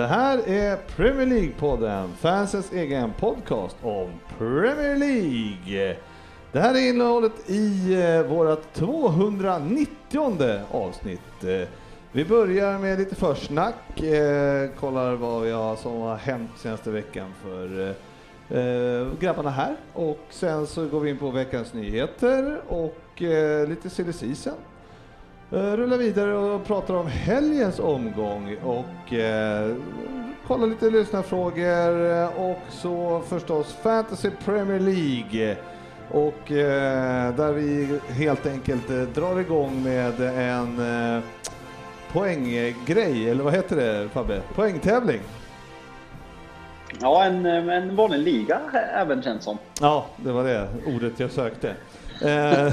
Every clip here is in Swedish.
Det här är Premier League-podden, fansens egen podcast om Premier League. Det här är innehållet i eh, vårt 290 avsnitt. Eh, vi börjar med lite försnack, eh, kollar vad vi har, som har hänt senaste veckan för grabbarna här. Och sen så går vi in på veckans nyheter och lite silly season. Eh, rullar vidare och pratar om helgens omgång och eh, kollar lite lyssnarfrågor eh, och så förstås Fantasy Premier League. Och eh, där vi helt enkelt eh, drar igång med en eh, poänggrej, eller vad heter det Fabbe? Poängtävling. Ja, en, en vanlig liga även känns som. Ja, det var det ordet jag sökte. Eh,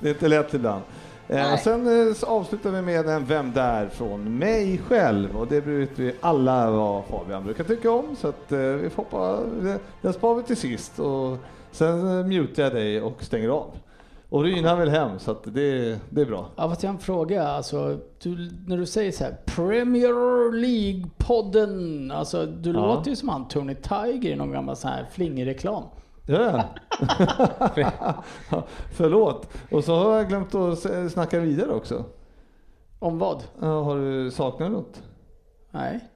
det är inte lätt ibland. Eh, Nej. sen eh, avslutar vi med en Vem där? från mig själv och det vet vi alla vad Fabian brukar tycka om så att eh, vi får hoppa, den sparar vi till sist och sen eh, mutar jag dig och stänger av. Och Ryn han vill hem så att det, det är bra. Ja, fast jag har en fråga. Alltså, du, när du säger så här Premier League-podden. Alltså, du Ja. låter ju som han Tony Tiger i någon gammal sån här flingreklam. Ja. Förlåt. Och så har jag glömt att snacka vidare också. Om vad? Ja, har du saknat något? Nej.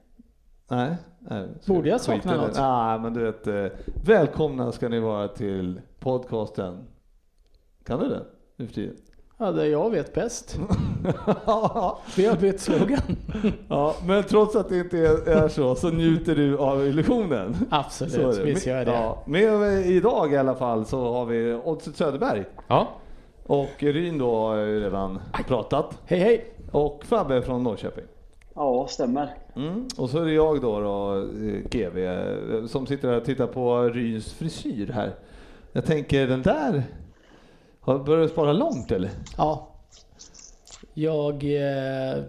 Nej. nej. Borde jag sakna något? Nej, men du vet. Eh, välkomna ska ni vara till podcasten. Kan du det? Nu för tiden? Ja, det jag vet bäst. Vi har bytt slogan. ja, men trots att det inte är, så, så njuter du av illusionen. Så är Absolut, det. visst gör jag det. Ja, med idag i alla fall så har vi Oddset Söderberg. Ja. Och Ryn då har ju redan pratat. Hej hej! Och Fabbe från Norrköping. Ja, stämmer. Mm. Och så är det jag då, då eh, GV, eh, som sitter här och tittar på Ryns frisyr här. Jag tänker den där, har börjat spara långt eller? Ja. Jag... Eh,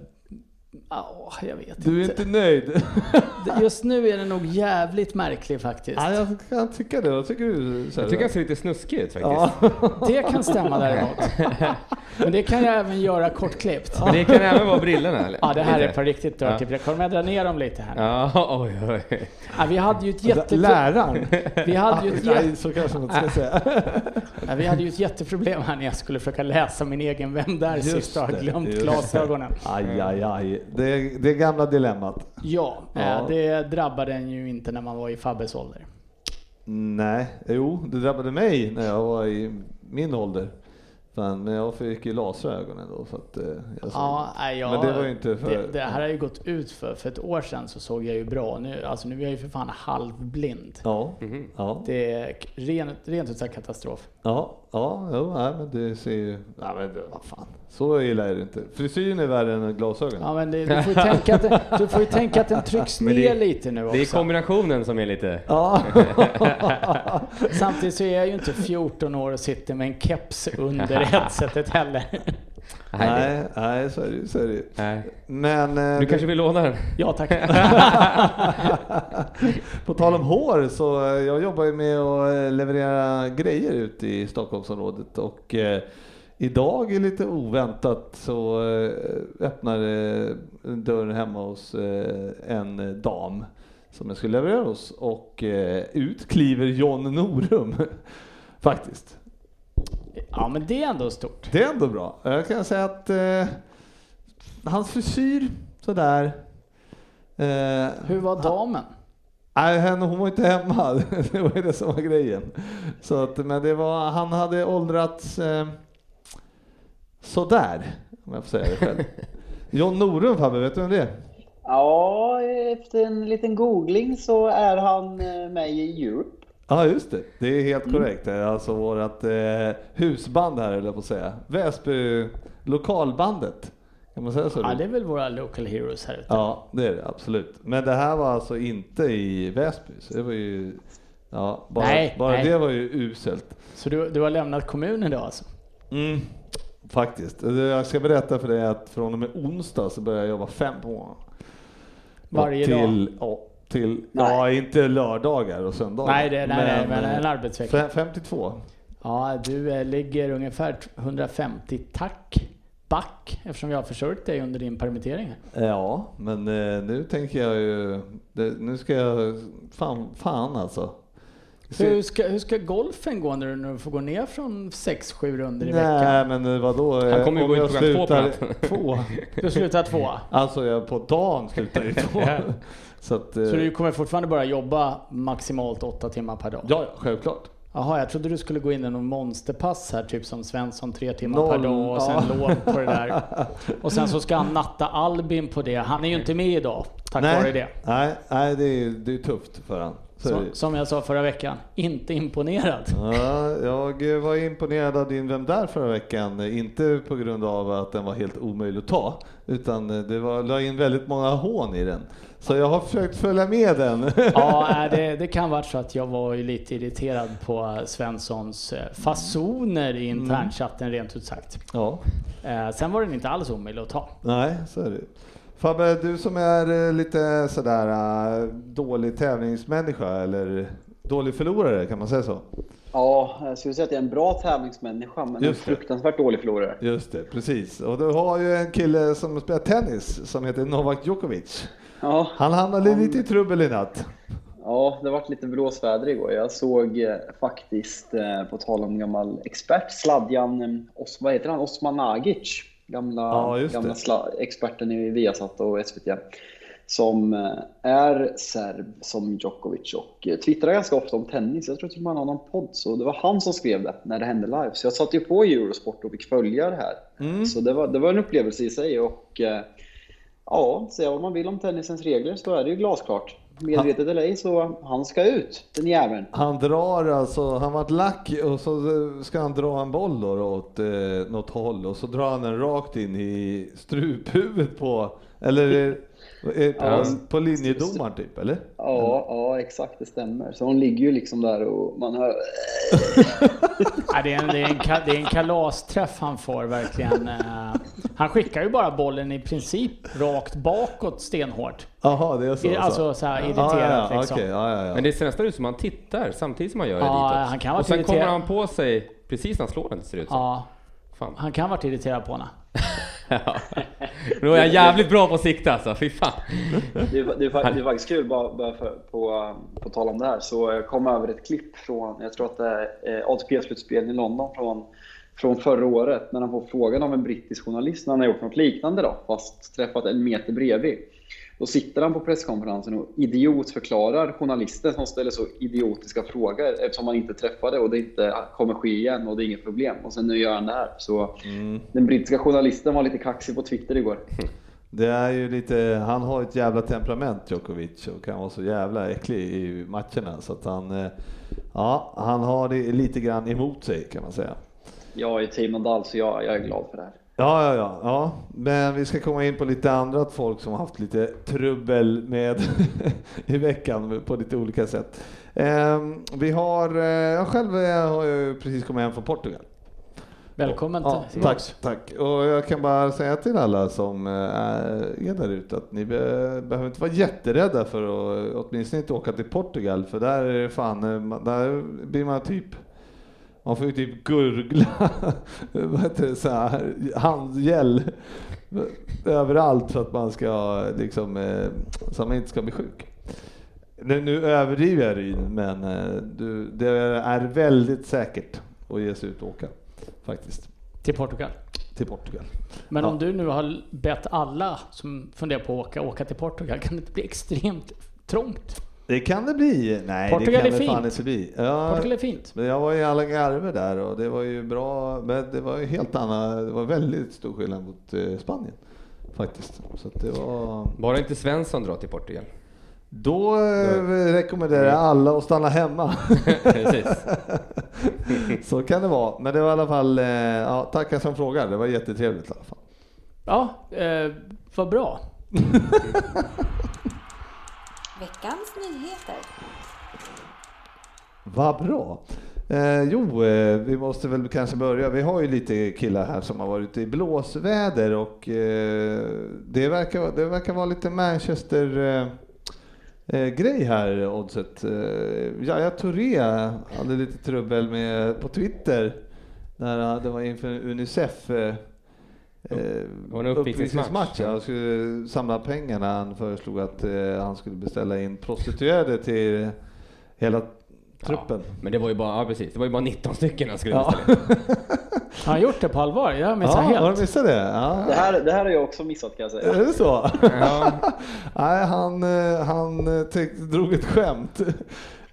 ja, jag vet Du är inte. inte nöjd? Just nu är den nog jävligt märklig faktiskt. ja, jag kan tycka det. Vad tycker du? Jag tycker han ser lite snuskig ut faktiskt. Ja. Det kan stämma däremot. Men det kan jag även göra kortklippt. Men det kan även vara brillorna eller? Ja, det här är Lite. på riktigt dirty. Jag kommer att dra ner dem lite här. Ja, oj, oj. Ja, vi hade ju ett jätteproblem. Läraren? Vi hade, ju ett jä- Nej, så kanske man inte ska säga. ja, vi hade ju ett jätteproblem här när jag skulle försöka läsa min egen Vem där Just sist och har glömt glasögonen. Aj, aj, aj. Det, det gamla dilemmat. Ja, Ja. eh, det drabbade en ju inte när man var i Fabbes ålder. Nej, jo, det drabbade mig när jag var i min ålder. Fan, men jag fick ju lasra i ögonen då. Så att, eh, jag såg- Ja, nej, jag, Men det var ju inte för... det, det här har ju gått ut för. För ett år sedan så såg jag ju bra. Nu, alltså nu är jag ju för fan halvblind. Ja, Mhm. ja, Det är rent, rent ut sagt katastrof. ja, ja, jo, nej, men det ser ju... Nej, men det, vad fan. Så illa är det inte. Frisyren är värre än glasögon. Ja, men det, du, får ju tänka att, du får ju tänka att den trycks Men det- ner lite nu också. Det är kombinationen som är lite... Ja. Samtidigt så är jag ju inte 14 år och sitter med en keps under headsetet heller. Nej, nej, nej, så är det ju. Så är det nej. Men... eh, Du det- kanske vill låna den? Ja tack. På tal om hår så eh, jag jobbar ju med att eh, leverera grejer ut i Stockholmsområdet och eh, idag är lite oväntat så eh, öppnar eh, dörren hemma hos eh, en dam som jag skulle leverera hos och ut kliver John Norum faktiskt. Ja men det är ändå stort. Det är ändå bra. Jag kan säga att eh, hans frisyr sådär. Eh, Hur var damen? Nej, henne, hon var inte hemma. Det var ju det som var grejen. Så att, men det var, han hade åldrats eh, sådär, om jag får säga det själv. John Norum Fabbe, vet du vem det är? Ja, efter en liten googling så är han eh, med i Europe. Ja, just det. Det är helt korrekt. Det är alltså vårt eh, husband här, eller på att säga. Väsby lokalbandet Kan man säga så? Ja, det är väl våra local heroes här ute. Ja, det är det absolut. Men det här var alltså inte i Väsby, så det var ju... Ja, bara, Nej, bara nej. det var ju uselt. Så du, du har lämnat kommunen då alltså? Mm, faktiskt. Jag ska berätta för dig att från och med onsdag så börjar jag jobba fem på morgonen. Varje till, dag? Ja, till, ja, inte lördagar och söndagar. Nej, det, nej, nej, men en arbetsvecka. fem- 52. Ja, du eh, ligger ungefär 150 tack back eftersom jag har försörjt dig under din permittering. här. Ja, men eh, nu tänker jag ju... Nu ska jag... Fan, fan alltså. Hur ska, hur ska golfen gå när du nu får gå ner från 6-7 runder i veckan? Nej, men vadå? Han kommer ju gå in program två på slutar natten. två. Du slutar tvåa. Alltså, jag på dagen slutar ju två. Så att... eh, Så du kommer fortfarande bara jobba maximalt 8 timmar per dag? Ja, självklart. Jaha, jag trodde du skulle gå in i någon monsterpass här, typ som Svensson, tre timmar per Noll, dag och sen ja. lov på det där. Och sen så ska han natta Albin på det. Han är ju inte med idag, tack vare det. Nej, nej det, är, det är tufft för han. Så som jag sa förra veckan, inte imponerad. Ja, jag var imponerad av din Vem där förra veckan. Inte på grund av att den var helt omöjlig att ta, utan det var, la in väldigt många hån i den. Så jag har försökt följa med den. Ja, det, det kan vara så att jag var lite irriterad på Svenssons eh, fasoner i internchatten rent ut sagt. Ja, Eh, sen var den inte alls omöjlig att ta. nej, så är det. Fabbe, du som är eh, lite sådär eh, dålig tävlingsmänniska eller dålig förlorare, kan man säga så? Ja, jag skulle säga att jag är en bra tävlingsmänniska, men en Just det. fruktansvärt dålig förlorare. Just det, precis. Och du har ju en kille som spelar tennis som heter Novak Djokovic. Ja, Han hamnade lite i trubbel i natt. ja det varit lite blåsväder igår. Jag såg eh, faktiskt, på tal om gammal expert, Sladjan, Os, vad heter han, Osman Nagic, gamla, Ja, gamla sla, experten i Viasat och SVT, som eh, är serb som Djokovic och eh, twittrar ganska ofta om tennis. Jag tror att man har någon podd, så det var han som skrev det när det hände live. Så jag satte ju på Eurosport och fick följa det här. Mm. Så det var, det var en upplevelse i sig och eh, ja, säga vad man vill om tennisens regler så är det ju glasklart. Medvetet eller ej så han ska ut, den jäveln. Han drar alltså, han vart lack och så ska han dra en boll då åt eh, något håll och så drar han den rakt in i struphuvudet på, eller Ja. på linjedomaren typ, eller? Ja, ja, exakt det stämmer. Så hon ligger ju liksom där och man hör... Ja, det, är en, det, är en, det är en kalasträff han får verkligen. Eh, Han skickar ju bara bollen i princip rakt bakåt stenhårt. Jaha, det är så? I- alltså så här irriterat ja, ja, liksom. okej, ja, ja, ja. Men det ser nästan ut som han tittar samtidigt som han gör det Ja, ditåt. han kan Och sen irriterad. kommer han på sig precis när han slår den ser det ut som. Ja, Fan. han kan ha varit irriterad på henne. Ja. Då är han jävligt bra på att sikta alltså, fy fan. Det är, det är, det är faktiskt kul, bara, bara för, på, på tal om det här, så jag kom över ett klipp från, jag tror att det är eh, ATP-slutspelen i London från, från förra året, när han får frågan av en brittisk journalist när han har gjort något liknande då, fast träffat en meter bredvid. Då sitter han på presskonferensen och idiotförklarar journalisten som ställer så idiotiska frågor eftersom han inte träffade och det inte kommer ske igen och det är inget problem. Och sen nu gör han det här. Så den brittiska journalisten var lite kaxig på Twitter igår. Det är ju lite, han har ett jävla temperament Djokovic och kan vara så jävla äcklig i matcherna så att han, eh, ja, han har det lite grann emot sig kan man säga. Jag är team Nadal så jag, jag är glad för det här. Ja, ja, ja, ja, men vi ska komma in på lite andra folk som har haft lite trubbel med i veckan på lite olika sätt. Ehm, vi har, eh, jag själv eh, har ju precis kommit hem från Portugal. Välkommen Ja, till tack, tack. Och jag kan bara säga till alla som eh, är där ute att ni be, behöver inte vara jätterädda för att åtminstone inte åka till Portugal för där är det fan, där blir man typ man får ju typ gurgla, vad heter det, så här, handgel överallt för att man ska liksom, eh, så att man inte ska bli sjuk. Nu, nu överdriver jag Ryn, men eh, du, det är väldigt säkert att ge sig ut och åka faktiskt Till Portugal. till Portugal. Men Ja. om du nu har bett alla som funderar på att åka, åka till Portugal, kan det inte bli extremt trångt? Det kan det bli. Nej, Portugal det är kan det fan fint. inte bli. Ja, Portugal är fint. men jag var i Algarve där och det var ju bra, men det var ju helt annat. Det var väldigt stor skillnad mot eh, Spanien faktiskt. Så att det var... Bara inte Svensson drar till Portugal. Då eh, rekommenderar jag alla att stanna hemma. Så kan det vara. Men det var i alla fall, eh, ja, tackar som frågar. Det var jättetrevligt i alla fall. Ja, eh, vad bra. Veckans nyheter. Vad bra. Eh, jo, eh, vi måste väl kanske börja. Vi har ju lite killar här som har varit i blåsväder och eh, det, verkar, det verkar vara lite Manchester eh, eh, grej här, Oddset. Eh, Yahya Touré hade lite trubbel med på Twitter när det var inför Unicef. Eh, Eh, en uppvisningsmatch. ja. Han skulle samla pengarna. Han föreslog att eh, han skulle beställa in prostituerade till hela truppen. Ja, men det var ju bara, ja precis, det var ju bara 19 stycken han skulle Ja. beställa in. Har han gjort det på allvar? Jag missade Ja, har helt. du missat det? Ja. Det här, det här har jag också missat kan jag säga. Är det så? Ja. Nej, han, eh, han eh, drog ett skämt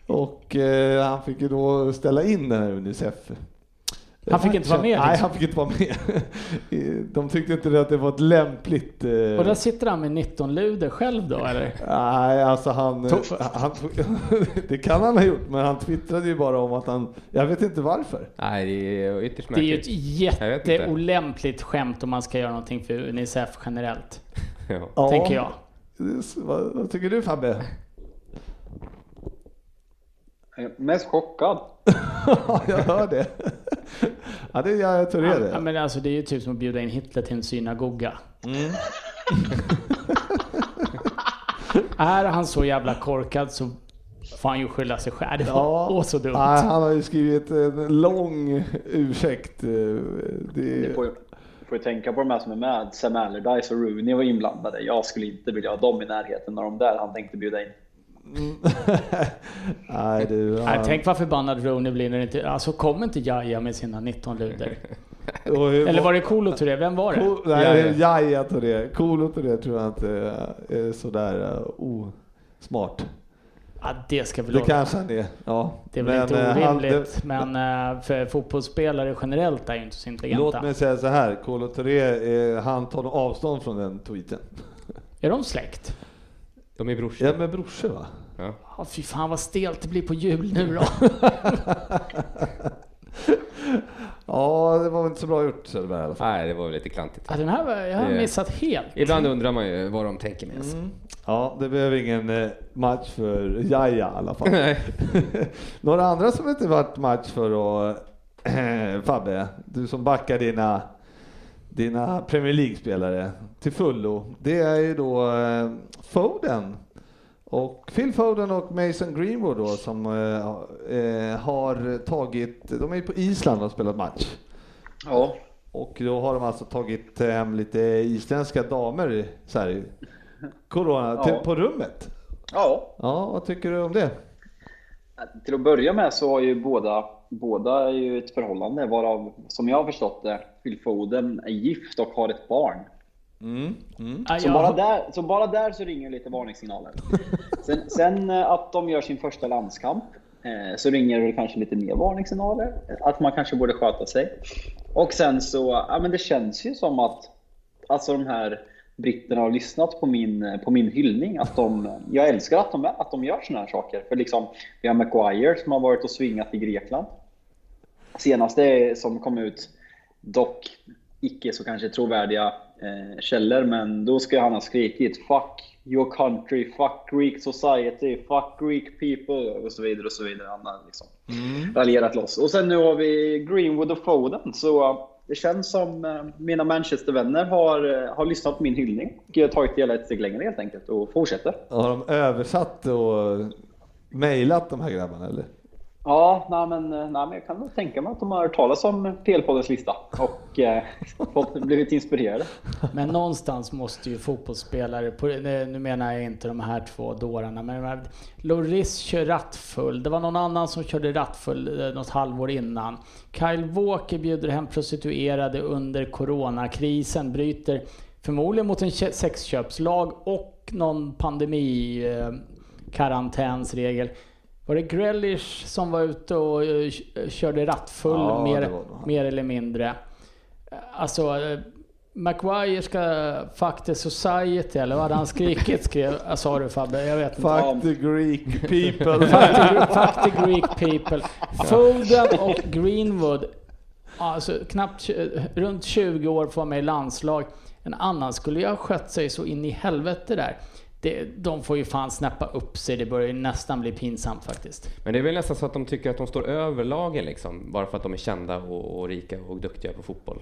och eh, han fick ju då ställa in den här Unicef. Han fick inte vara med, Nej, liksom. han fick inte vara med. De tyckte inte att det var ett lämpligt... eh, Och där sitter han med 19 luder själv då eller? Nej, alltså han, Tog- han... Det kan han ha gjort, men han twittrade ju bara om att han... Jag vet inte varför. Nej, det är ytterst Det är ju märkligt. ett jätteolämpligt skämt om man ska göra någonting för Unicef generellt. Ja. Tänker jag. Vad, vad tycker du Fabbe? Jag är Mest chockad. Ja, jag hör det. Ja, det är jag tror det. är Ja, det. men alltså det är ju typ som att bjuda in Hitler till en synagoga. Mm. är han så jävla korkad så får han ju skylla sig själv. Det var Ja. så dumt. Nej, han har ju skrivit en lång ursäkt. eh, Det, får, ju- får ju tänka på de här som är med. Sam Allardyce och Rooney var inblandade. Jag skulle inte vilja ha dem i närheten av de där han tänkte bjuda in. Nej, du. Nej, han- tänk vad förbannad Rooney blir när inte... Alltså kom inte Jaja med sina 19 luder. Eller var det Kolo Touré? Vem var det? Cool, nej, Jaja Touré. Colo Touré tror jag inte är sådär uh, osmart. Ja, det ska vi Det kanske han är. Ja. Det är väl Men, inte eh, han- orimligt, men eh, för fotbollsspelare generellt är ju inte så intelligenta. Låt mig säga så här. Colo Touré, eh, han tar avstånd från den tweeten. Är de släkt? De är brorsor. Ja, men brorsor va? Ja. Ja, fy fan vad stelt det blir på jul nu då. Ja, det var väl inte så bra gjort Söderberg i alla fall. Nej, det var väl lite klantigt. Ja, den här var, jag har Det- missat helt. Ibland undrar man ju vad de tänker med sig. Ja, det behöver ingen eh, match för Jaja i alla fall. Nej. Några andra som inte varit match för och Fabbe, du som backar dina, dina Premier League-spelare till fullo. Det är ju då eh, Foden. Och Phil Foden och Mason Greenwood då som eh, eh, har tagit, de är ju på Island och spelat match. Ja, Och då har de alltså tagit hem lite isländska damer så här, corona, Ja. på rummet. ja. Ja, vad tycker du om det? Till att börja med så har ju båda, båda är ju ett förhållande varav, som jag har förstått det, Phil Foden är gift och har ett barn. Mm. Mm. Ja, Så, bara där, så bara där så ringer lite varningssignaler. Sen, sen att de gör sin första landskamp eh, så ringer det kanske lite mer varningssignaler. Att man kanske borde sköta sig. Och sen så, ja men det känns ju som att alltså de här britterna har lyssnat på min, på min hyllning. Att de, jag älskar att de, att de gör såna här saker. För liksom, vi har Maguire som har varit och svingat i Grekland. Senaste som kom ut, dock icke så kanske trovärdiga eh, källor, men då ska han ha skrikit Fuck your country, fuck Greek society, fuck Greek people och så vidare och så vidare. Han har liksom raljerat loss. Och sen nu har vi Greenwood och Foden, så det känns som eh, mina Manchestervänner har, eh, har lyssnat på min hyllning och eh, tagit det hela ett steg längre helt enkelt och fortsätter. Har de översatt och mejlat de här grabbarna eller? Ja, nej men, eh, nej, men jag kan nog tänka mig att de har hört talas om PL-poddens lista och eh, fått, blivit inspirerade. Men någonstans måste ju fotbollsspelare, på, eh, nu menar jag inte de här två dårarna, men eh, Loris kör rattfull. Det var någon annan som körde rattfull något halvår innan. Kyle Walker bjuder hem prostituerade under coronakrisen, bryter förmodligen mot en sexköpslag och någon pandemi eh. Var det Grealish som var ute och eh, körde rattfull Ja, mer, mer eller mindre? Alltså, eh, Maguire ska fuck the society, eller vad hade han skrikit? Skrev, sa du Fabbe? Jag vet inte. Fuck the Greek people. Fuck the, fuck the Greek people. Foden och Greenwood, alltså knappt runt 20 år får med i landslag. En annan skulle ju ha skött sig så in i helvete där. Det, de får ju fan snäppa upp sig, det börjar ju nästan bli pinsamt faktiskt. Men det är väl nästan så att de tycker att de står över lagen liksom, bara för att de är kända och, och rika och duktiga på fotboll.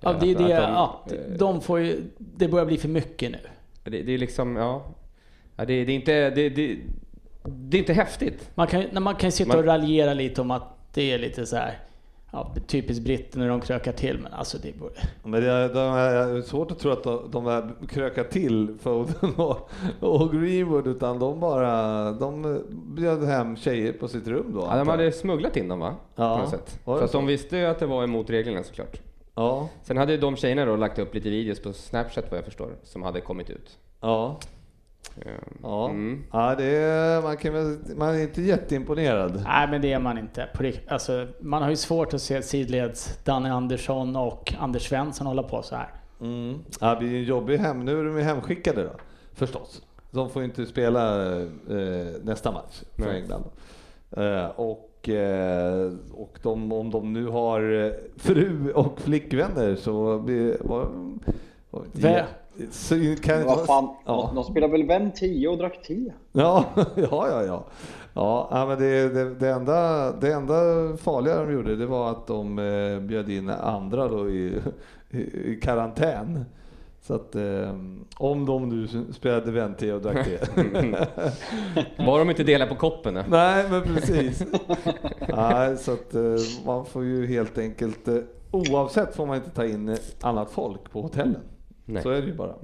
Ja, det är det, de- ja, de får ju, det börjar bli för mycket nu. Det, det är liksom, ja. det, det är inte, det, det, det är inte häftigt. Man kan, man kan sitta Man- och raljera lite om att det är lite så här, ja, typiskt britter när de krökar till, men alltså det borde... Men det är, de är svårt att tro att de, de är krökar till Foden och, och Greenwood utan de bara de bjöd hem tjejer på sitt rum då. Ja, de hade smugglat in dem va? Ja, På något sätt. För att så? de visste ju att det var emot reglerna såklart. Ja, Sen hade ju de tjejerna då lagt upp lite videos på Snapchat vad jag förstår, som hade kommit ut. ja, ja. Mm. ja det är, man, kan, man är inte jätteimponerad. Nej, men det är man inte. Alltså, man har ju svårt att se sidleds Danny Andersson och Anders Svensson hålla på så här. Mm. Ja, det blir en jobbig hem. Nu är de ju hemskickade då, förstås. De får ju inte spela eh, nästa match för Nej. England. Eh, och eh, och de, om de nu har eh, fru och flickvänner så blir var, var, så kan Vad fan, Ja. de, de spelade väl Vem 10 och drack te? Ja, ja, ja, ja. Ja, men det, det, det, enda, det enda farliga de gjorde det var att de eh, bjöd in andra då i, i, i karantän. Så att eh, om de nu spelade vente och drack det. Bara de inte delar på koppen. ja. Nej, men precis. Nej, så att eh, man får ju helt enkelt, eh, oavsett får man inte ta in eh, annat folk på hotellen. Nej. Så är det ju bara.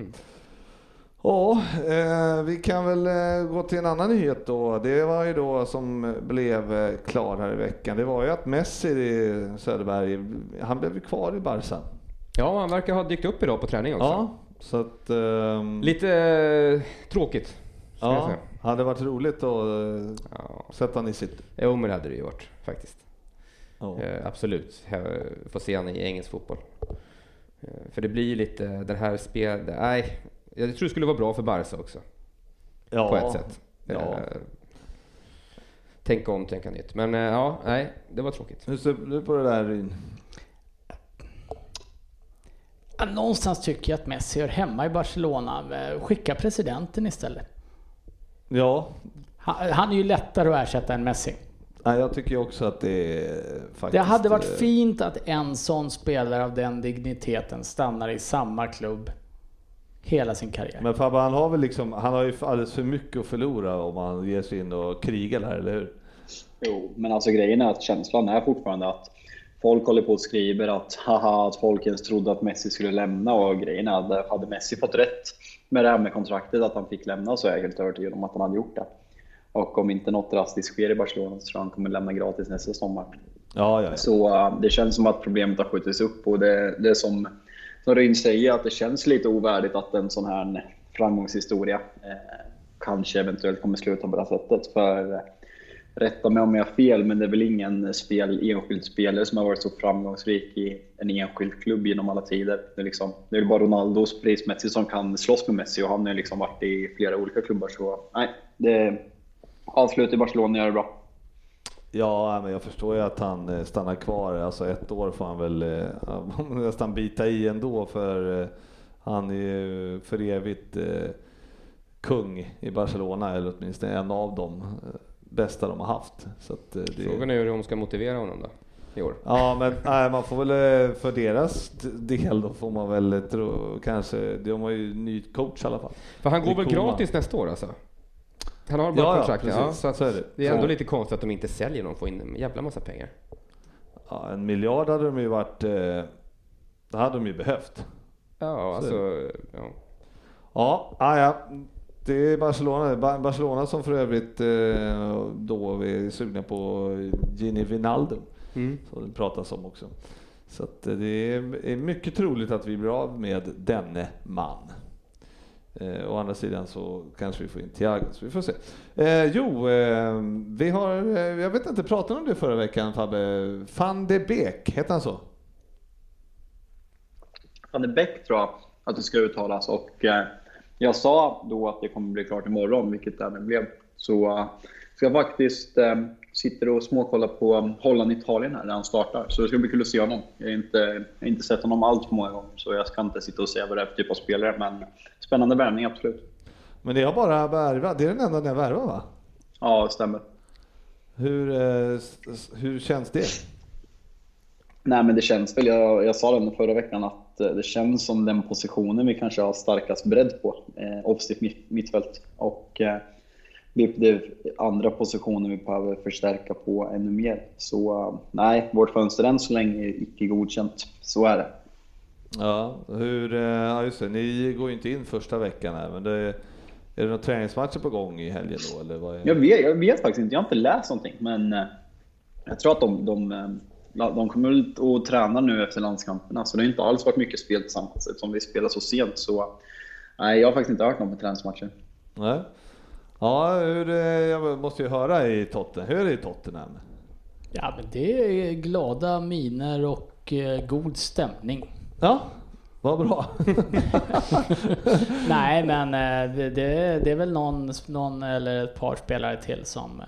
Ja, eh, vi kan väl eh, gå till en annan nyhet då. Det var ju då som blev eh, klar här i veckan. Det var ju att Messi i Söderberg, han blev kvar i Barca. Ja, han verkar ha dykt upp idag på träning också. Ja, så att... ehm, Lite eh, tråkigt. ja, hade varit roligt att eh, Ja. sätta han i sitt... Jo, men det hade det ju varit faktiskt. Ja. Eh, absolut, får se han i engelsk fotboll. Eh, för det blir ju lite den här spel... Nej, jag tror det skulle vara bra för Barca också. Ja, På ett sätt. Ja. Eh, tänka om, tänka nytt. Men eh, ja, nej, det var tråkigt. Hur ser du på det där Ryn? Någonstans tycker jag att Messi hör hemma i Barcelona. Skicka presidenten istället. Ja, Han, han är ju lättare att ersätta än Messi. Nej, jag tycker också att det faktiskt... Det hade varit eh, fint att en sån spelare av den digniteten stannar i samma klubb hela sin karriär. Men Fabbe, han har väl liksom, han har ju alldeles för mycket att förlora om han ger sig in och krigar här, eller hur? Jo, men alltså grejen är att känslan är fortfarande att folk håller på och skriver att haha, att folk ens trodde att Messi skulle lämna och grejen är att hade Messi fått rätt med det här med kontraktet att han fick lämna så är jag helt övertygad om att han hade gjort det. Och om inte något drastiskt sker i Barcelona så tror jag han kommer lämna gratis nästa sommar. Ja, ja, ja. Så uh, det känns som att problemet har skjutits upp och det, det är som, som Ryn säger att det känns lite ovärdigt att en sån här framgångshistoria eh, kanske eventuellt kommer sluta på det här sättet. För eh, rätta mig om jag har fel, men det är väl ingen spel, enskild spelare som har varit så framgångsrik i en enskild klubb genom alla tider. Det är, liksom, det är bara Ronaldos prismässigt som kan slåss med Messi och han har liksom varit i flera olika klubbar. Så nej, det avslut i Barcelona gör det bra. Ja, men jag förstår ju att han eh, stannar kvar. Alltså ett år får han väl eh, nästan bita i ändå för eh, han är ju för evigt kung i Barcelona, eller åtminstone en av de bästa de har haft. Så att, det... Frågan är hur de ska motivera honom då, i år. Ja, men nej, man får väl för deras del då får man väl tro, kanske, de har ju ny coach i alla fall. För han går väl gratis nästa år alltså? Han har bara Ja, ja, kontrakt, precis. ja. Så, Så är det. det är ändå Så- lite konstigt att de inte säljer någon och får in en jävla massa pengar. Ja, en miljard hade de ju varit, eh, det hade de ju behövt. Ja, alltså... Ja. Ja, ah, ja. Det är Barcelona, Ba- Barcelona som för övrigt eh, då är sugna på Gini Wijnaldum. Mm. Som det pratas om också. Så eh, det är är mycket troligt att vi blir av med denne man. Eh, å andra sidan så kanske vi får in Thiago, så vi får se. Eh, jo, eh, vi har, eh, jag vet inte, pratade om det förra veckan Fabbe? Van de Beek, hette han så? Van de Beek tror jag att det ska uttalas och eh, jag sa då att det kommer bli klart imorgon, vilket det även blev. Så eh, ska faktiskt eh, sitter och småkollar på Holland-Italien här när han startar. Så det ska bli kul att se honom. Jag har inte, jag har inte sett honom allt för många gånger, så jag ska inte sitta och säga vad det är för typ av spelare. Men spännande värvning, absolut. Men ni har bara värvat, det är den enda ni har värvat va? Ja, stämmer. Hur, eh, hur känns det? Nej, men det känns väl. Jag, jag sa det förra veckan att eh, det känns som den positionen vi kanske har starkast bredd på. Eh, offensivt mitt, mittfält. Och eh, det det andra positioner vi behöver förstärka på ännu mer. Så eh, nej, vårt fönster än så länge är icke godkänt. Så är det. Ja, hur, eh, ja just det, ni går ju inte in första veckan här, men det, är det några träningsmatcher på gång i helgen då eller vad är Jag vet, jag vet faktiskt inte, jag har inte läst någonting. Men eh, jag tror att de, de, de kommer ut och tränar nu efter landskamperna. Så det har inte alls varit mycket spel tillsammans eftersom vi spelar så sent. Så nej, jag har faktiskt inte hört något med träningsmatcher. Nej. Ja, hur, eh, jag måste ju höra i Tottenham. Hur är det i Tottenham? Ja, men det är glada miner och eh, god stämning. Ja, vad bra. Nej, men eh, det, det, är väl någon, någon eller ett par spelare till som eh,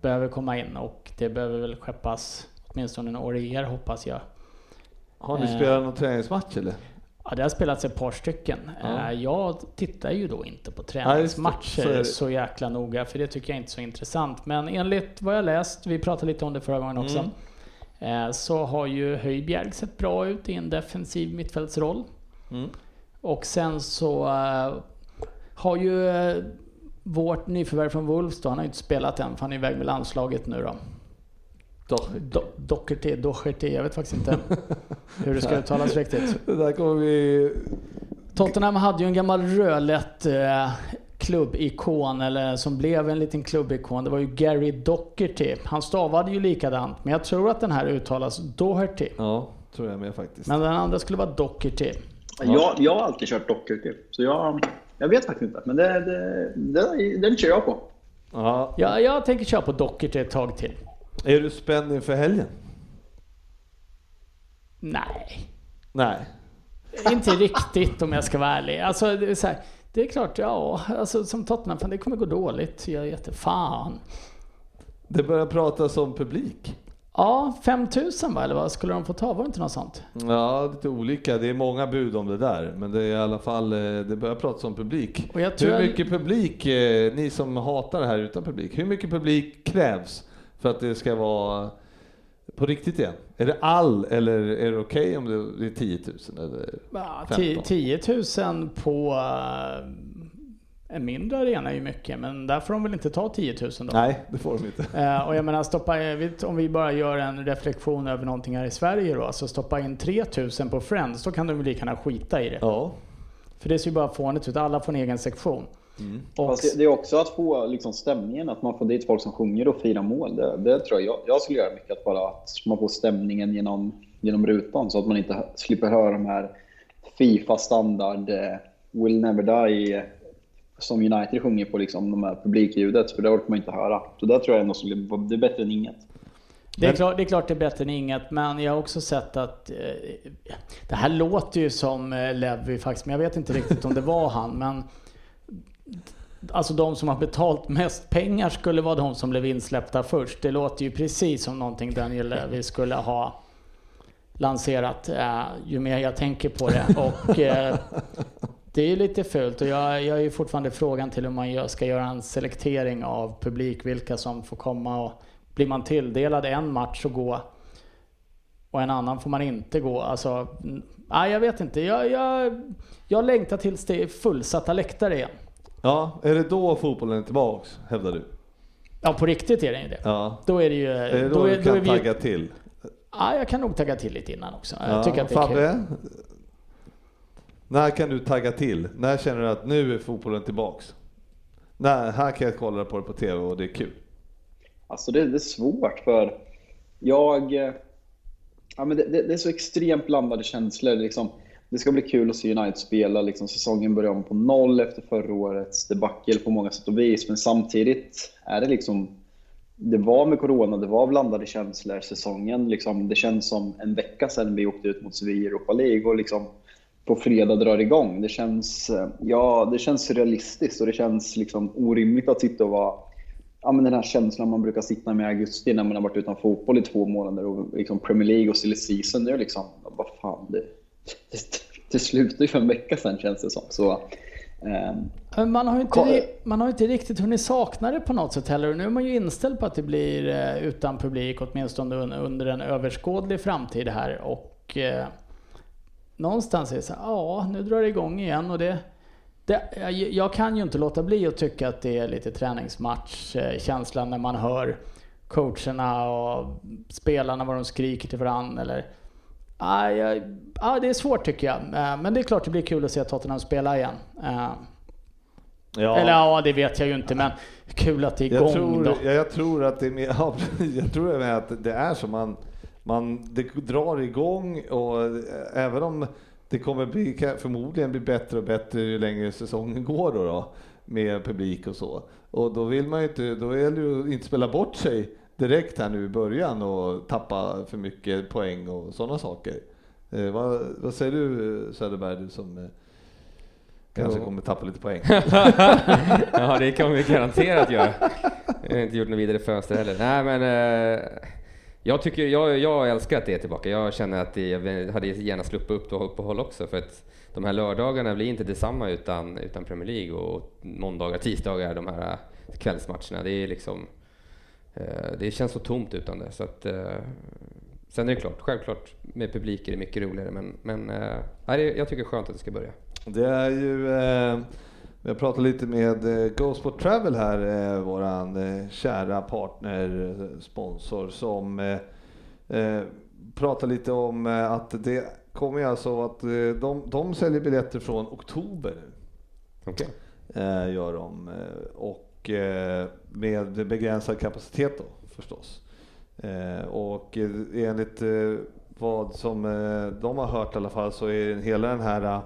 behöver komma in och det behöver väl skeppas åtminstone några er hoppas jag. Har ni spelat någon träningsmatch eller? Ja, det har spelats ett par stycken. Ja. Eh, Jag tittar ju då inte på träningsmatcher Så är det. så jäkla noga, för det tycker jag inte är så intressant. Men enligt vad jag läst, vi pratade lite om det förra gången också, Mm. eh, så har ju Höjbjerg sett bra ut i en defensiv mittfältsroll. Mm. Och sen så eh, har ju vårt nyförvärv från Wolves då, han har ju inte spelat än för han är iväg med landslaget nu då. Då. Do- Doherty, jag vet faktiskt inte hur det ska uttalas riktigt. Det där kommer vi... Tottenham hade ju en gammal rödlätt eh, klubbikon, eller som blev en liten klubbikon. Det var ju Gary Doherty. Han stavade ju likadant, men jag tror att den här uttalas Doherty. Ja, tror jag med faktiskt. Men den andra skulle vara Doherty. Jag, jag har alltid kört Docker så jag, jag vet faktiskt inte. Men det, det, det, den kör jag på. Ja. Ja, jag tänker köra på Doherty ett tag till. Är du spänd inför helgen? Nej, Nej. inte riktigt om jag ska vara ärlig. Alltså, det är, så här, det är klart, ja, alltså, som Tottenham, fan, det kommer gå dåligt. Jag vet fan. Det börjar pratas om publik. Ja, 5000 va, eller vad skulle de få ta? Var det inte något sånt? Ja, lite olika. Det är många bud om det där. Men det är i alla fall, eh, det börjar pratas om publik. Jag Hur jag- mycket publik, eh, ni som hatar det här utan publik, hur mycket publik krävs för att det ska vara på riktigt igen? Är det all eller är det okej om det är 10 000 eller Ja, 15? 10 000 på eh, en mindre arena är ju mycket, men där får de väl inte ta 10 000 då? Nej, det får de inte. Eh, och jag menar, stoppa, eh, om vi bara gör en reflektion över någonting här i Sverige då, alltså stoppa in 3 000 på Friends, då kan de väl lika gärna skita i det. Ja. För det ser ju bara fånigt ut, alla får en egen sektion. Och, Fast det, är också att få liksom, stämningen, att man får dit folk som sjunger och firar mål. Det, det tror jag, jag skulle göra mycket, att bara att man får stämningen genom, genom rutan så att man inte slipper höra de här Fifa-standard eh, Will Never Die eh, som United sjunger på liksom, de här publikljudet, för det orkar man inte höra. Så där tror jag ändå skulle, det är bättre än inget. Det är, klart, det är klart det är bättre än inget, men jag har också sett att eh, det här låter ju som eh, Levi faktiskt, men jag vet inte riktigt om det var han. Men Alltså de som har betalt mest pengar skulle vara de som blev insläppta först. Det låter ju precis som någonting Daniel Levy skulle ha lanserat eh, ju mer jag tänker på det. Och eh, det är lite fult och jag, jag är ju fortfarande frågan till hur man ska göra en selektering av publik, vilka som får komma och blir man tilldelad en match och gå och en annan får man inte gå. Alltså, nej, jag vet inte. Jag, jag, jag längtar tills det är fullsatta läktare igen. Ja, är det då fotbollen är tillbaks, hävdar du? Ja, på riktigt är det ju det. Ja. Då är det ju... Är det då, du kan vi- tagga till? Ja, jag kan nog tagga till lite innan också. Ja, Jag tycker att det är kul. Fabbe? När kan du tagga till? När känner du att nu är fotbollen tillbaks? Nej, här kan jag kolla på det på TV och det är kul. Alltså det, det är svårt för jag... eh, Ja, men det, det, det är så extremt blandade känslor. Liksom. Det ska bli kul att se United spela. Liksom, säsongen börjar om på noll efter förra årets debacle på många sätt och vis. Men samtidigt är det liksom... Det var med Corona, det var blandade känslor. Säsongen, liksom, det känns som en vecka sedan vi åkte ut mot Sevilla i Europa League. Och liksom, på fredag drar igång. Det känns, eh, ja, det känns realistiskt och det känns liksom orimligt att sitta och vara ja, men den här känslan man brukar sitta med i augusti när man har varit utan fotboll i två månader och liksom Premier League och silly season, det är liksom, vad fan, det, det, det slutade ju för en vecka sedan känns det som. Så, Men Man har, inte, man har inte riktigt hunnit sakna det på något sätt heller. Nu är man ju inställd på att det blir eh, utan publik åtminstone un- under en överskådlig framtid här. Och eh, någonstans är det så här, ja nu drar det igång igen. Och det, det, jag, jag kan ju inte låta bli att tycka att det är lite träningsmatchkänslan när man hör coacherna och spelarna vad de skriker till varandra. Eller, ja, jag, ja, det är svårt tycker jag. Eh, Men det är klart det blir kul att se Tottenham spela igen. Eh, Ja. eller ja, det vet jag ju inte, men kul att det är igång Jag tror, då. ja, jag tror att det är mer, ja, jag tror även att det är så man, man det drar igång och eh, även om det kommer bli, förmodligen bli bättre och bättre ju längre säsongen går då, då med publik och så. Och då vill man ju inte, då det ju inte spela bort sig direkt här nu i början och tappa för mycket poäng och sådana saker. Eh, vad, vad säger du Söderberg, du som eh, kanske Jo. kommer tappa lite poäng? ja, det kommer vi garanterat göra. Jag har inte gjort något vidare fönster heller. Nej, men eh, jag tycker, jag, jag älskar att det är tillbaka. Jag känner att det, jag hade gärna sluppit upp uppehåll också för att de här lördagarna blir inte detsamma utan, utan Premier League och måndagar, tisdagar, de här kvällsmatcherna. Det är liksom, det känns så tomt utan det. Så att, eh, sen är det klart, självklart med publik är det mycket roligare men, men eh, jag tycker det är skönt att det ska börja. Det är ju, eh, har pratat lite med eh, Go Sport Travel här, eh, våran eh, kära partner, eh, sponsor, som eh, eh, pratar lite om eh, att det kommer alltså att eh, de, de säljer biljetter från oktober. Eh, gör de. Eh, och eh, med begränsad kapacitet då förstås. Eh, och eh, enligt vad som de har hört i alla fall så är hela den här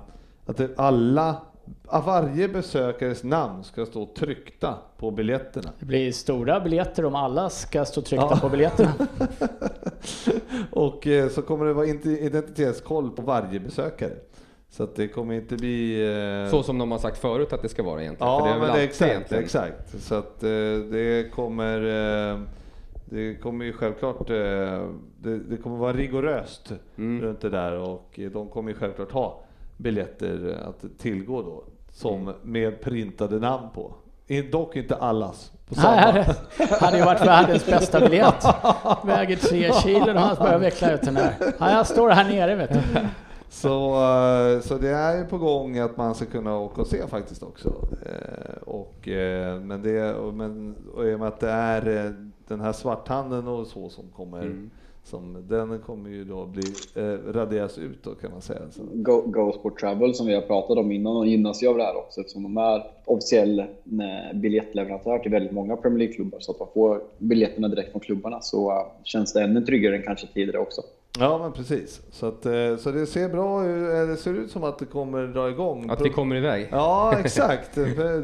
att alla, varje besökares namn ska stå tryckta på biljetterna. Det blir stora biljetter om alla ska stå tryckta Ja. på biljetterna. och så kommer det vara identitetskoll på varje besökare. Så att det kommer inte bli... eh, Så som de har sagt förut att det ska vara egentligen. för Ja, det men det exakt, egentligen- exakt. Så att eh, det kommer, eh, det kommer ju självklart, eh, det, det kommer vara rigoröst Mm. runt det där och de kommer ju självklart ha biljetter att tillgå då, som Mm. med printade namn på. Dock inte allas. På Det samma. hade ju varit världens bästa biljett. Väger tre kilo och han börjar veckla ut den här. Jag står här nere vet du. Så, eh, så det är på gång att man ska kunna åka och se faktiskt också. Eh, Och, eh, men, det, men, och i och med att det är den här svarthandeln och så som kommer, Mm. som, den kommer ju då bli, eh, raderas ut då kan man säga. Så. Go, Go Sport Travel som vi har pratat om innan, de gynnas ju av det här också eftersom de är officiell eh, biljettleverantör till väldigt många Premier League-klubbar. Så att de får biljetterna direkt från klubbarna så känns det ännu tryggare än kanske tidigare också. Ja men precis. Så, att, eh, så det ser bra ut, det ser ut som att det kommer dra igång. Att vi kommer iväg. Ja, exakt.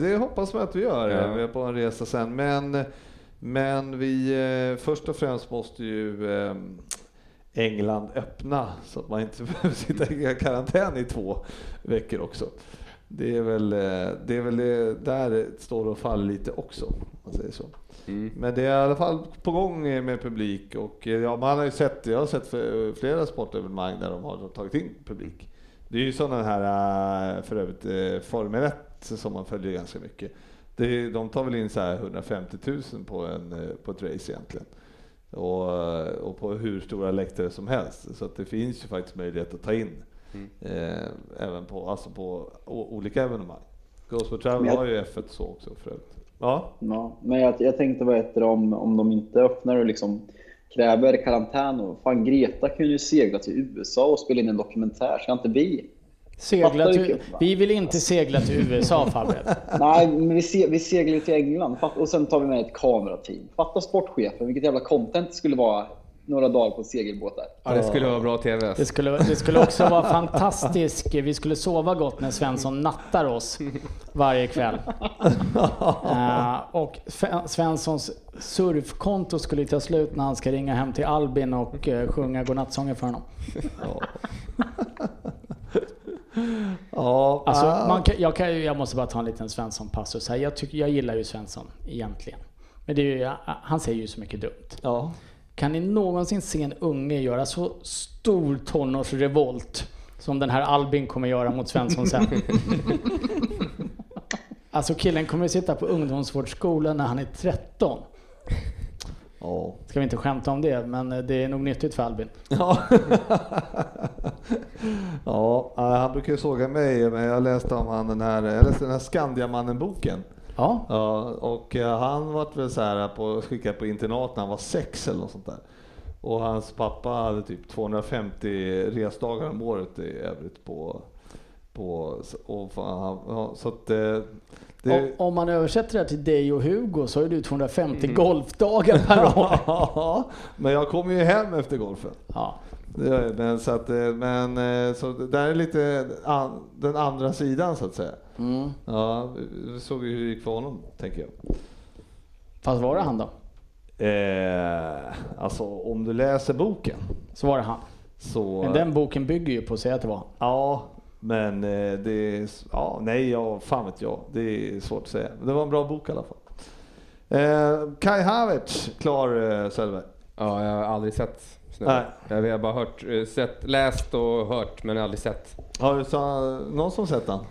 Det hoppas man att vi gör. Ja. Vi är på en resa sen. Men, men vi, eh, först och främst måste ju eh, England öppna så att man inte behöver sitta i karantän i två veckor också. Det är väl, det är väl det, där står och faller lite också. Man säger så. Mm. Men det är i alla fall på gång med publik och eh, ja, man har ju sett, jag har sett flera sportevenemang där de har tagit in publik. Det är ju sådana här eh, för övrigt eh, Formel 1 som man följer ganska mycket. Det, de tar väl in så här 150 000 på, en, på ett race egentligen. Och, och på hur stora läktare som helst. Så att det finns ju faktiskt möjlighet att ta in Mm. eh, även på, alltså på olika evenemang. Ghost for Travel har ju F1 så också för övrigt. Ja. Ja, men jag, jag tänkte vad heter om, om de inte öppnar och liksom kräver karantän. Och, fan, Greta kunde ju segla till USA och spela in en dokumentär. Ska inte vi? Segla till, vi vill inte segla till USA Fabian. Nej, men vi, se, vi seglar till England och sen tar vi med ett kamerateam. Fatta sportchefen, vilket jävla content det skulle vara några dagar på en segelbåt där. Ja, det skulle vara bra TV. Det Alltså. skulle, det skulle också vara fantastiskt. Vi skulle sova gott när Svensson nattar oss varje kväll. Eh, och Svenssons surfkonto skulle ta slut när han ska ringa hem till Albin och eh, sjunga godnattsånger för honom. Ja. ja, Alltså, man kan, jag, kan, jag måste bara ta en liten Svensson-passus här. Jag, tycker, jag gillar ju Svensson egentligen. Men det är ju, han säger ju så mycket dumt. Ja. Kan ni någonsin se en unge göra så stor tonårsrevolt som den här Albin kommer göra mot Svensson sen? alltså killen kommer sitta på ungdomsvårdsskolan när han är 13. Ja. Ska vi inte skämta om det, men det är nog nyttigt för Albin. Ja. ja, eh, han brukar ju såga mig, men jag läste om han den här, jag läste den här Skandiamannen-boken. Ja, Ja, och eh, han var väl så här på, skickad på internat när han var sex eller något sånt där. Och hans pappa hade typ 250 resdagar om året i övrigt på, på och fan, ja, så att eh, det, Om- Om man översätter det här till dig och Hugo så ju du 250 golfdagar per år. Ja, men jag kommer ju hem efter golfen. Ja. Det men så att, eh, men eh, så det där är lite an, den andra sidan så att säga. Mm. Ja, vi såg ju hur det gick för honom, tänker jag. Fast var det han då? Eh, alltså om du läser boken Så var det han. så... Men den boken bygger ju på att säga att det var han. Ja, men eh, det är... Ja, nej, ja, fan vet jag. Det är svårt att säga. Men det var en bra bok i alla fall. Eh, Kai Havertz, klar eh, Söderberg. Ja, jag har aldrig sett snubben. Nej. Jag har bara hört, eh, sett, läst och hört, men aldrig sett. Har du så, någon som sett han?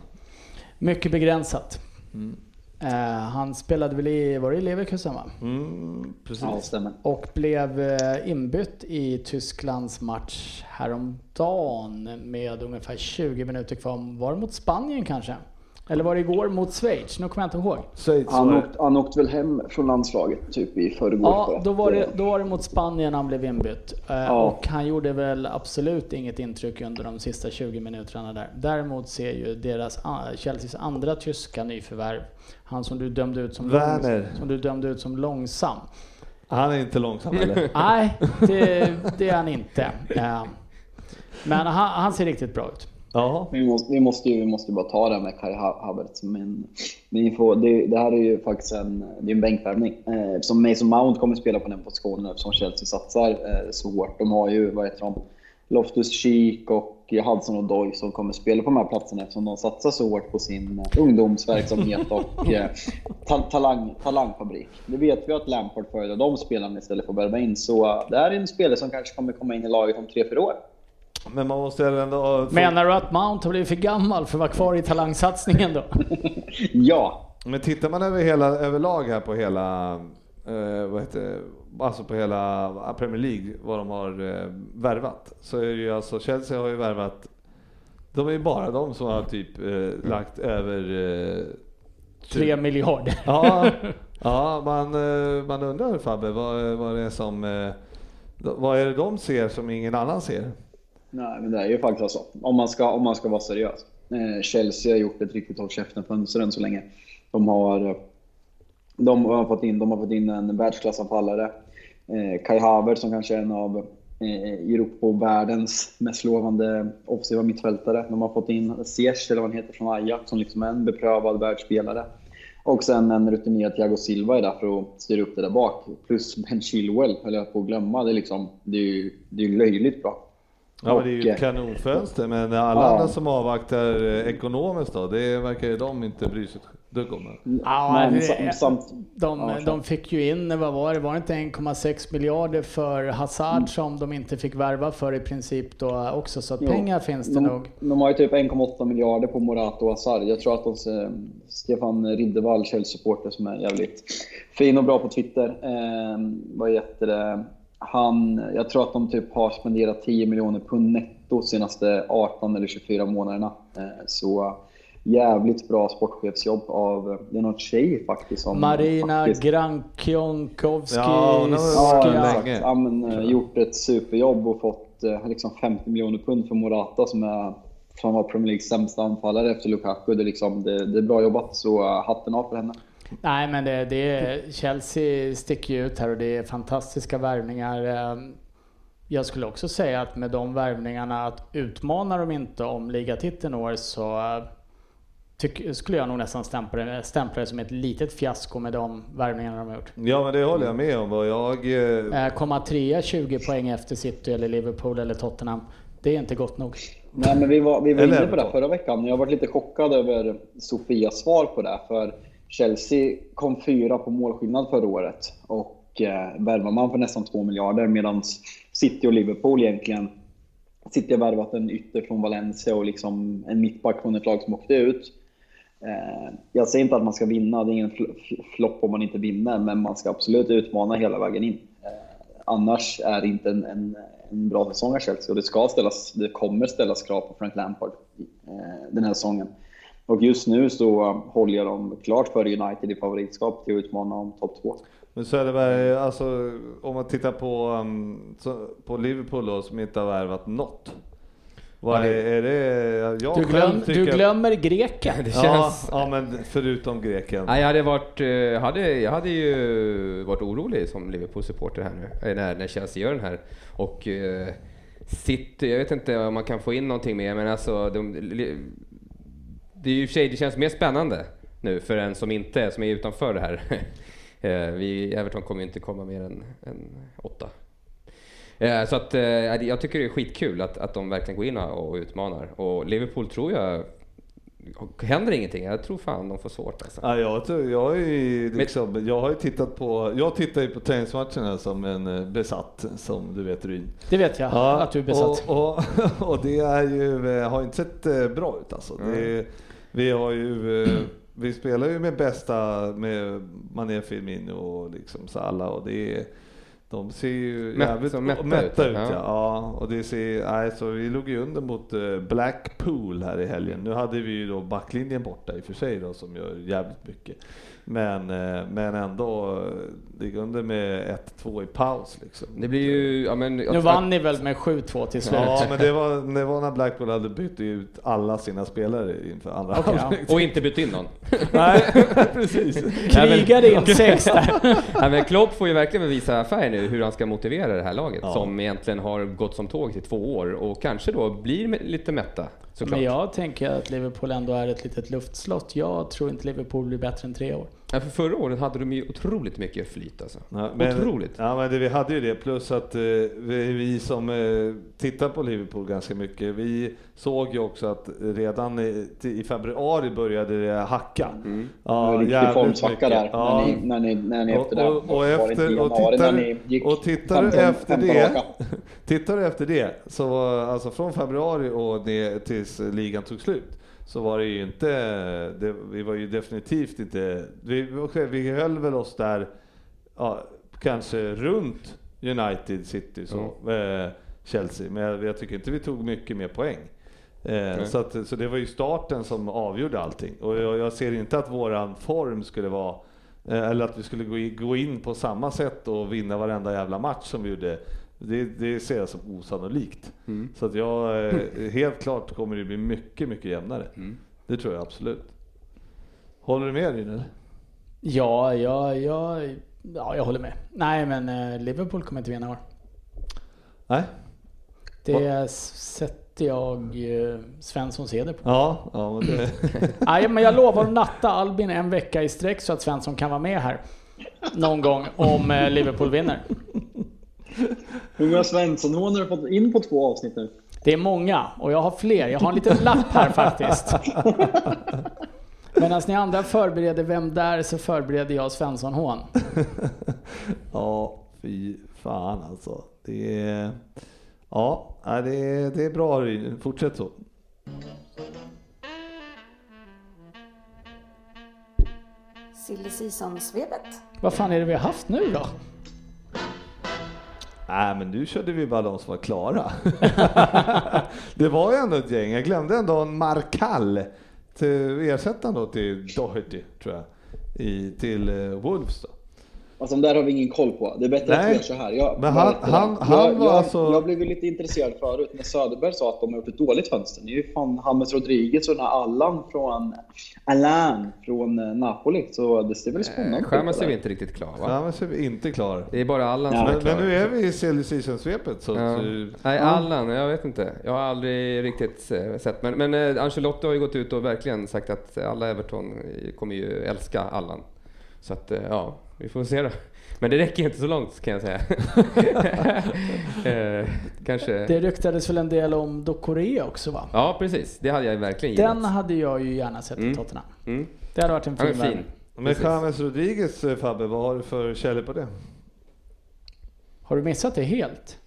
Mycket begränsat. Mm. Eh, han spelade väl i, var det i Leverkusen va? Mm, precis. Ja, stämmer. Och blev eh, inbytt i Tysklands match häromdagen med ungefär 20 minuter kvar. Var det mot Spanien kanske? Eller var det igår mot Schweiz? Nu kommer jag inte ihåg. Schweiz Han åkte, han åkte väl hem från landslaget typ i förrgår. för Ja, då var, det, då var det mot Spanien han blev inbytt. Eh, Ja. Och han gjorde väl absolut inget intryck under de sista 20 minuterna där. Däremot ser ju deras, Chelseas andra tyska nyförvärv, han som du dömde ut som, Werner. långs- som, du dömde ut som långsam. Han är inte långsam eller? Nej, det, det är han inte. Eh, Men han, han ser riktigt bra ut. Ja. Vi måste, vi måste ju vi måste ju bara ta det här med Kai Ha- Havertz. Men, men får, det, det här är ju faktiskt en, det är en bänkvärvning. Eh, som Mason Mount kommer spela på den positionen eftersom Chelsea satsar eh, så hårt. De har ju, vad heter de, Loftus-Cheek och Hudson och Doy som kommer spela på de här platserna eftersom de satsar så hårt på sin eh, ungdomsverksamhet och eh, ta, talang, talangfabrik. Det vet vi att Lampard föredrar de spelarna istället för att värva in. Så eh, det här är en spelare som kanske kommer komma in i laget om 3-4 år. Men man måste ändå... Menar du att Mount har blivit för gammal för att vara kvar i talangsatsningen då? Ja, Men tittar man över hela, överlag här på hela, eh, vad heter det, alltså på hela Premier League, vad de har eh, värvat, så är det ju alltså, Chelsea har ju värvat, de är ju bara de som har typ eh, lagt över... Eh, Tre miljarder. ja, ja man, eh, man undrar Fabbe, vad, vad det är som, eh, vad är det de ser som ingen annan ser? Nej, men det är ju faktiskt så. Om man ska, om man ska vara seriös. Eh, Chelsea har gjort ett riktigt håll käften-fönster än så länge. De har, eh, de har, fått, in, de har fått in en världsklassanfallare. Eh, Kai Havertz som kanske är en av eh, Europa och världens mest lovande offensiva mittfältare. De har fått in Ziyech, eller vad han heter, från Ajax som liksom är en beprövad världsspelare. Och sen en rutinerad Thiago Silva är där för att styra upp det där bak. Plus Ben Chilwell höll jag på att glömma. Det är, liksom, det är ju det är löjligt bra. Ja, men det är ju ett kanonfönster, men alla Ja. andra som avvaktar eh, ekonomiskt då, det verkar ju de inte bry sig dugg om. Ja, Men det- sam, samt, De, Ja, de fick ju in, vad var det, var det inte 1,6 miljarder för Hazard som de inte fick värva för i princip då också, så att Jo. pengar finns det de, nog. de har ju typ 1,8 miljarder på Morato och Hazard. Jag tror att de, Stefan Riddervall, Chelsea-supporter som är jävligt fin och bra på Twitter. Eh, vad heter det? Han, jag tror att de typ har spenderat 10 miljoner pund netto senaste 18 eller 24 månaderna. Eh, så jävligt bra sportchefsjobb av, det är någon tjej faktiskt som Marina faktiskt, Grankionkovski. Ja, har Ja, varit exakt. länge. Ja, men, eh, gjort ett superjobb och fått eh, liksom 50 miljoner pund för Morata som är som var Premier Leagues sämsta anfallare efter Lukaku. Det är, liksom, det, det är bra jobbat, så eh, hatten av för henne. Nej men det, det är, Chelsea sticker ju ut här och det är fantastiska värvningar. Jag skulle också säga att med de värvningarna, att utmanar de inte om ligatiteln i år så tyck, skulle jag nog nästan stämpla det, stämpla det som ett litet fiasko med de värvningarna de har gjort. Ja, men det håller jag med om. Och jag, eh, Eh, Komma trea 20 poäng efter City eller Liverpool eller Tottenham. Det är inte gott nog. Nej, men vi var, vi var Eller inne på det förra veckan. Jag har varit lite chockad över Sofias svar på det. För Chelsea kom fyra på målskillnad förra året och eh, värvar man för nästan 2 miljarder medan City och Liverpool egentligen City har värvat en ytter från Valencia och liksom en mittback från ett lag som åkte ut. Eh, jag säger inte att man ska vinna, det är ingen fl- flopp om man inte vinner, men man ska absolut utmana hela vägen in. Eh, annars är det inte en, en, en bra säsong av Chelsea och det, ska ställas, det kommer ställas krav på Frank Lampard eh, den här säsongen. Och just nu så håller jag dem klart före United i favoritskap till att utmana om topp två. Men Söderberg, alltså om man tittar på, um, på Liverpool då, som inte har värvat något. Vad Ja, är, det- är det? Jag Du, glöm, tycker du glömmer greken. Det Ja, känns... ja, men förutom greken. Nej, jag hade varit, eh, hade, jag hade ju varit orolig som Liverpool-supporter här nu, eh, när, när Chelsea gör den här. Och eh, City, jag vet inte om man kan få in någonting mer, men alltså de, det är ju för sig, det känns mer spännande nu för en som inte, som är utanför det här. Eh, vi, Everton kommer ju inte komma mer än, än åtta. Eh, Så att eh, jag tycker det är skitkul att, att de verkligen går in och utmanar. Och Liverpool tror jag, händer ingenting, jag tror fan de får svårt alltså. Ja, jag, tror- jag, är liksom, jag har ju tittat på, jag tittar ju på träningsmatcherna som en eh, besatt, som du vet Ryn. Det vet jag att du är besatt. Och, och, och det är ju, har inte sett bra ut alltså. Det, vi har ju, vi spelar ju med bästa, med Mané, Firmino och liksom Salah och det är, de ser ju Mätt- jävligt mätta mätta, ut, ut. ja. Ja. ja. Och det ser, nej, så vi låg ju under mot eh, Blackpool här i helgen. Nu hade vi ju då backlinjen borta i och för sig då som gör jävligt mycket. Men, eh, men ändå, ligga under med 1-2 i paus liksom. Det blir ju, ja men... Nu vann ni väl med 7-2 till slut? Ja, men det var, det var när Blackpool hade bytt ut alla sina spelare inför andra Okej, ja. Och inte bytt in någon. Nej, precis. Krigade in sex där. Nej, men Klopp får ju verkligen visa färg nu hur han ska motivera det här laget Ja. som egentligen har gått som tåg i två år och kanske då blir lite mätta såklart. Men jag tänker att Liverpool ändå är ett litet luftslott. Jag tror inte Liverpool blir bättre än tre år. Ja, för förra året hade de ju otroligt mycket flyt alltså. Ja, men, Otroligt. Ja, men det, vi hade ju det. Plus att eh, vi, vi som eh, tittar på Liverpool ganska mycket, vi såg ju också att redan i, i februari började det hacka. Mm. Ja, en riktig jävligt formsvacka där Ja. när, ni, när, ni, när ni Och- efter det. och- och Var det inte efter- och tittar- och tittar du 15 efter 15 det-? Tittar du efter det, så var, alltså från februari och ner tills ligan tog slut, så var det ju inte, det, vi var ju definitivt inte, vi, vi höll väl oss där, ja, kanske runt United, City, så, eh, Chelsea, men jag, jag tycker inte vi tog mycket mer poäng. Eh, så, att, så det var ju starten som avgjorde allting. Och jag, jag ser inte att våran form skulle vara, eh, eller att vi skulle gå in, gå in på samma sätt och vinna varenda jävla match som vi gjorde. Det, det ser jag som osannolikt. Så att jag, eh, helt klart kommer det bli mycket, mycket jämnare. Det tror jag absolut. Håller du med Ryn eller? Ja, ja, ja, ja, jag håller med. Nej, men eh, Liverpool kommer inte vinna i år. Nej? Det sätter jag eh, Svenssons heder på. Ja, ja men det, Nej, men jag lovar att natta Albin en vecka i sträck så att Svensson kan vara med här någon gång om Liverpool vinner. Hur många Svensson-hån har du fått in på två avsnitt nu? Det är många och jag har fler. Jag har en liten lapp här faktiskt. Medan ni andra förbereder Vem där? så förbereder jag Svensson-hån. ja, fy fan alltså. Det är, ja, det är, det är bra Ryn. Fortsätt så. Silly Season-svepet. Vad fan är det vi har haft nu då? Nej, men nu körde vi bara de som var klara. det var ju ändå ett gäng. Jag glömde ändå en Markall till ersättaren då till Doherty, tror jag, i, till eh, Wolves då. Alltså de där har vi ingen koll på. Det är bättre att Nej. vi gör så här. Jag, Men han- han- han jag, var jag, alltså- jag blev ju lite intresserad förut när Söderberg sa att de har gjort ett dåligt fönster. Det är ju fan James Rodriguez och den här Allan från, Allan från eh, Napoli. Så det ser väl spännande ut. Det ser vi inte riktigt klar va? Ja, men så är vi inte klar. Det är bara Allan Ja. som är Men, klar. men nu är vi i så, Ja. så Nej, Allan, jag vet inte. Jag har aldrig riktigt eh, sett. Men, men eh, Ancelotti har ju gått ut och verkligen sagt att alla Everton eh, kommer ju älska Allan. Så att, eh, ja, vi får se då. Men det räcker inte så långt kan jag säga. eh, kanske... Det ryktades väl en del om Dokore också va? Ja, precis. Det hade jag verkligen gillat. Den hade jag ju gärna sett i Mm. Tottenham. Mm. Det hade varit en fin fin. Men. James Rodriguez eh, Fabbe, vad har du för källor på det? Har du missat det helt?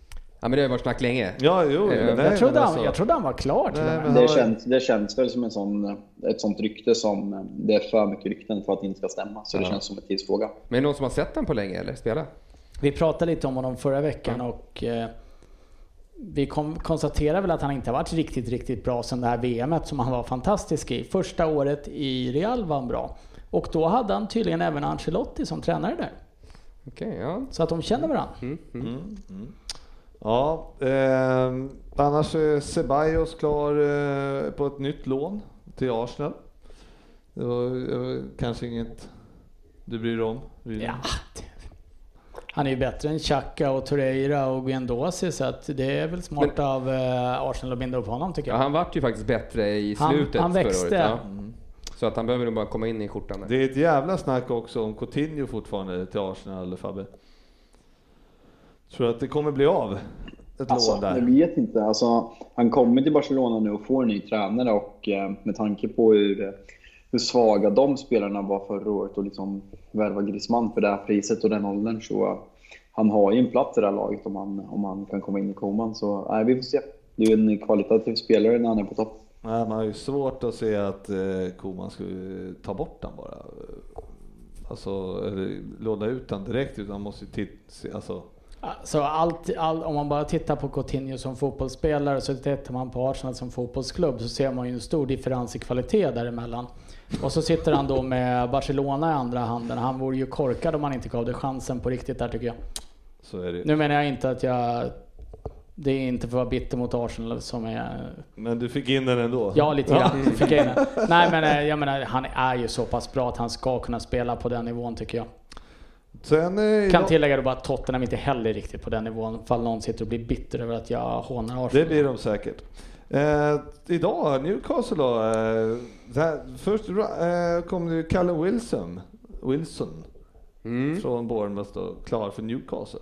Ja, men det har varit snack länge. Ja, jo. Eh, nej, jag, trodde han, alltså- jag trodde han var klar till Nej, men- Det känns, det känns väl som en sån, ett sånt rykte som eh, det är för mycket rykten för att det inte ska stämma. Så det Ja. känns som en tidsfråga. Men är det någon som har sett den på länge eller spela? Vi pratade lite om honom förra veckan och eh, vi kom, konstaterar väl att han inte har varit riktigt, riktigt bra sedan det här VMet som han var fantastisk i. Första året i Real var han bra. Och då hade han tydligen även Ancelotti som tränare där. Okej, ja. Så att de känner varandra. Mm, mm. Ja, eh, annars är Ceballos klar eh, på ett nytt lån till Arsenal. Det var, var kanske inget du bryr dig om? Bryr dig Ja, han är ju bättre än Xhaka och Torreira och Guendouzi så att det är väl smart av eh, Arsenal att binda upp honom tycker Ja, jag. han vart ju faktiskt bättre i Han- slutet han förra växte. året. Ja. Så att han behöver nog bara komma in i skjortan. där. Det är ett jävla snack också om Coutinho fortfarande till Arsenal, Fabbe. Tror du att det kommer bli av? Ett lån Alltså, där? jag vet inte. Alltså, han kommer till Barcelona nu och får en ny tränare och eh, med tanke på hur, hur svaga de spelarna var förra året och liksom värva Griezmann för det här priset och den åldern så eh, han har ju en plats i det här laget om han, om han kan komma in i koman. Så nej, vi får se. Det är ju en kvalitativ spelare när han är på topp. Nej, man har ju svårt att se att eh, Koman skulle ta bort den bara. Alltså, låna ut den direkt, utan man måste ju titta, alltså, Så allt, all, om man bara tittar på Coutinho som fotbollsspelare så tittar man på Arsenal som fotbollsklubb så ser man ju en stor differens i kvalitet däremellan. Och så sitter han då med Barcelona i andra handen. Han vore ju korkad om han inte gav det chansen på riktigt där tycker jag. Nu menar jag inte att jag... Det är inte för att vara bitter mot Arsenal som är... Men du fick in den ändå? Ja, lite grann. Fick jag in det. Nej men eh, jag menar, han är ju så pass bra att han ska kunna spela på den nivån tycker jag. Sen, eh, Kan tillägga då bara att Tottenham inte heller är riktigt på den nivån. Fall någon sitter och blir bitter över att jag hånar Arsenal. Det blir de säkert. Eh, idag, Newcastle då. Eh, här, först eh, kom det Callum Wilson, Wilson Mm. från Bournemouth då, klar för Newcastle.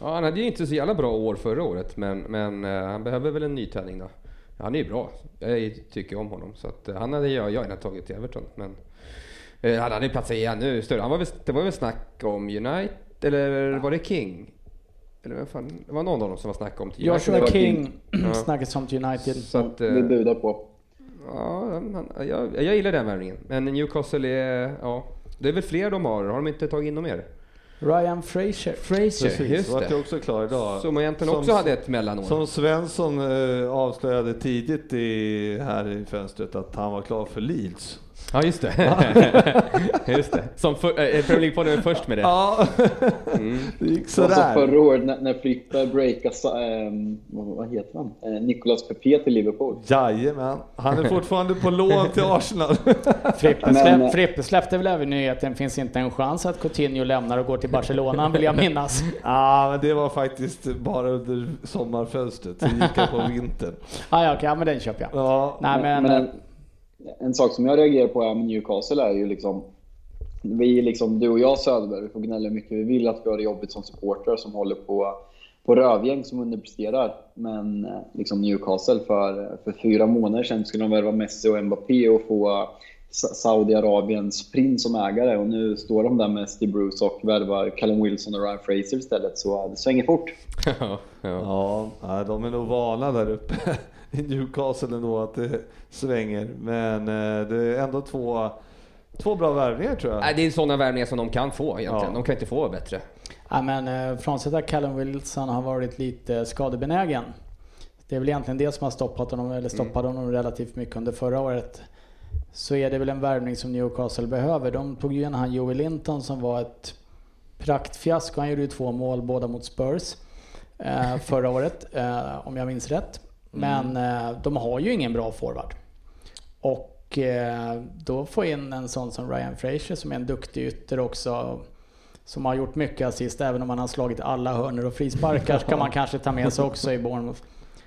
Ja, han hade ju inte så jävla bra år förra året, men, men eh, han behöver väl en nytändning då. Han är ju bra. Jag tycker om honom. Så att, eh, han hade jag gärna tagit till Everton. Men eh, han hade platsat i ännu större. Han var väl, det var väl snack om United, eller var det King? Eller vem fan, det var någon av dem som var snack om till United. Joshua King Ja. snackas om till United. Så att, Vi eh, budar på. ja, han, jag, jag gillar den värvningen. Men Newcastle är, ja, det är väl fler de har. Har de inte tagit in något mer? Ryan Fraser. Fraser, Precis, just vart det. ju också klar idag. Som egentligen Som- också hade ett mellanår. Som Svensson eh, avslöjade tidigt i, här i fönstret att han var klar för Leeds. Ja, just det. just det. Som för, äh, Premier League-podden är först med det. Ja, Mm. det gick Alltså sådär. förra året när, när Frippe breakade, ähm, vad, heter han? Eh, Nicolas Pepe till Liverpool. Jajamän, han är fortfarande på lån till Arsenal. Frippe, Men- släpp, Frippe släppte väl även nyheten, finns inte en chans att Coutinho lämnar och går till Barcelona vill jag minnas. Ja, men det var faktiskt bara under sommarfönstret, så gick han på vintern. Ah, ja, okej, ja, men den köper jag. Ja, Nej men, Men eh, en, sak som jag reagerar på med Newcastle är ju liksom vi liksom, du och jag Söderberg, vi får gnälla mycket vi vill att vi har det jobbigt som supportrar som håller på, på rövgäng som underpresterar. Men eh, liksom Newcastle för, för fyra månader sedan skulle de värva Messi och Mbappé och få Sa- Saudiarabiens prins som ägare och nu står de där med Steve Bruce och värvar Callum Wilson och Ryan Fraser istället så det svänger fort. ja, ja. ja, de är nog vana där uppe Newcastle ändå att det svänger. Men eh, det är ändå två, två bra värvningar tror jag. Nej, det är sådana värvningar som de kan få egentligen. Ja. De kan inte få bättre. ja, men eh, frånsett att Callum Wilson har varit lite skadebenägen. Det är väl egentligen det som har stoppat honom, eller stoppade honom relativt mycket under förra året. Så är det väl en värvning som Newcastle behöver. De tog ju in han Joey Linton som var ett praktfiasko. Han gjorde ju två mål, båda mot Spurs eh, förra året, eh, om jag minns rätt. Men eh, de har ju ingen bra forward. Och eh, då få in en sån som Ryan Fraser som är en duktig ytter också. Som har gjort mycket assist, även om han har slagit alla hörnor och frisparkar kan man kanske ta med sig också i Bournemouth.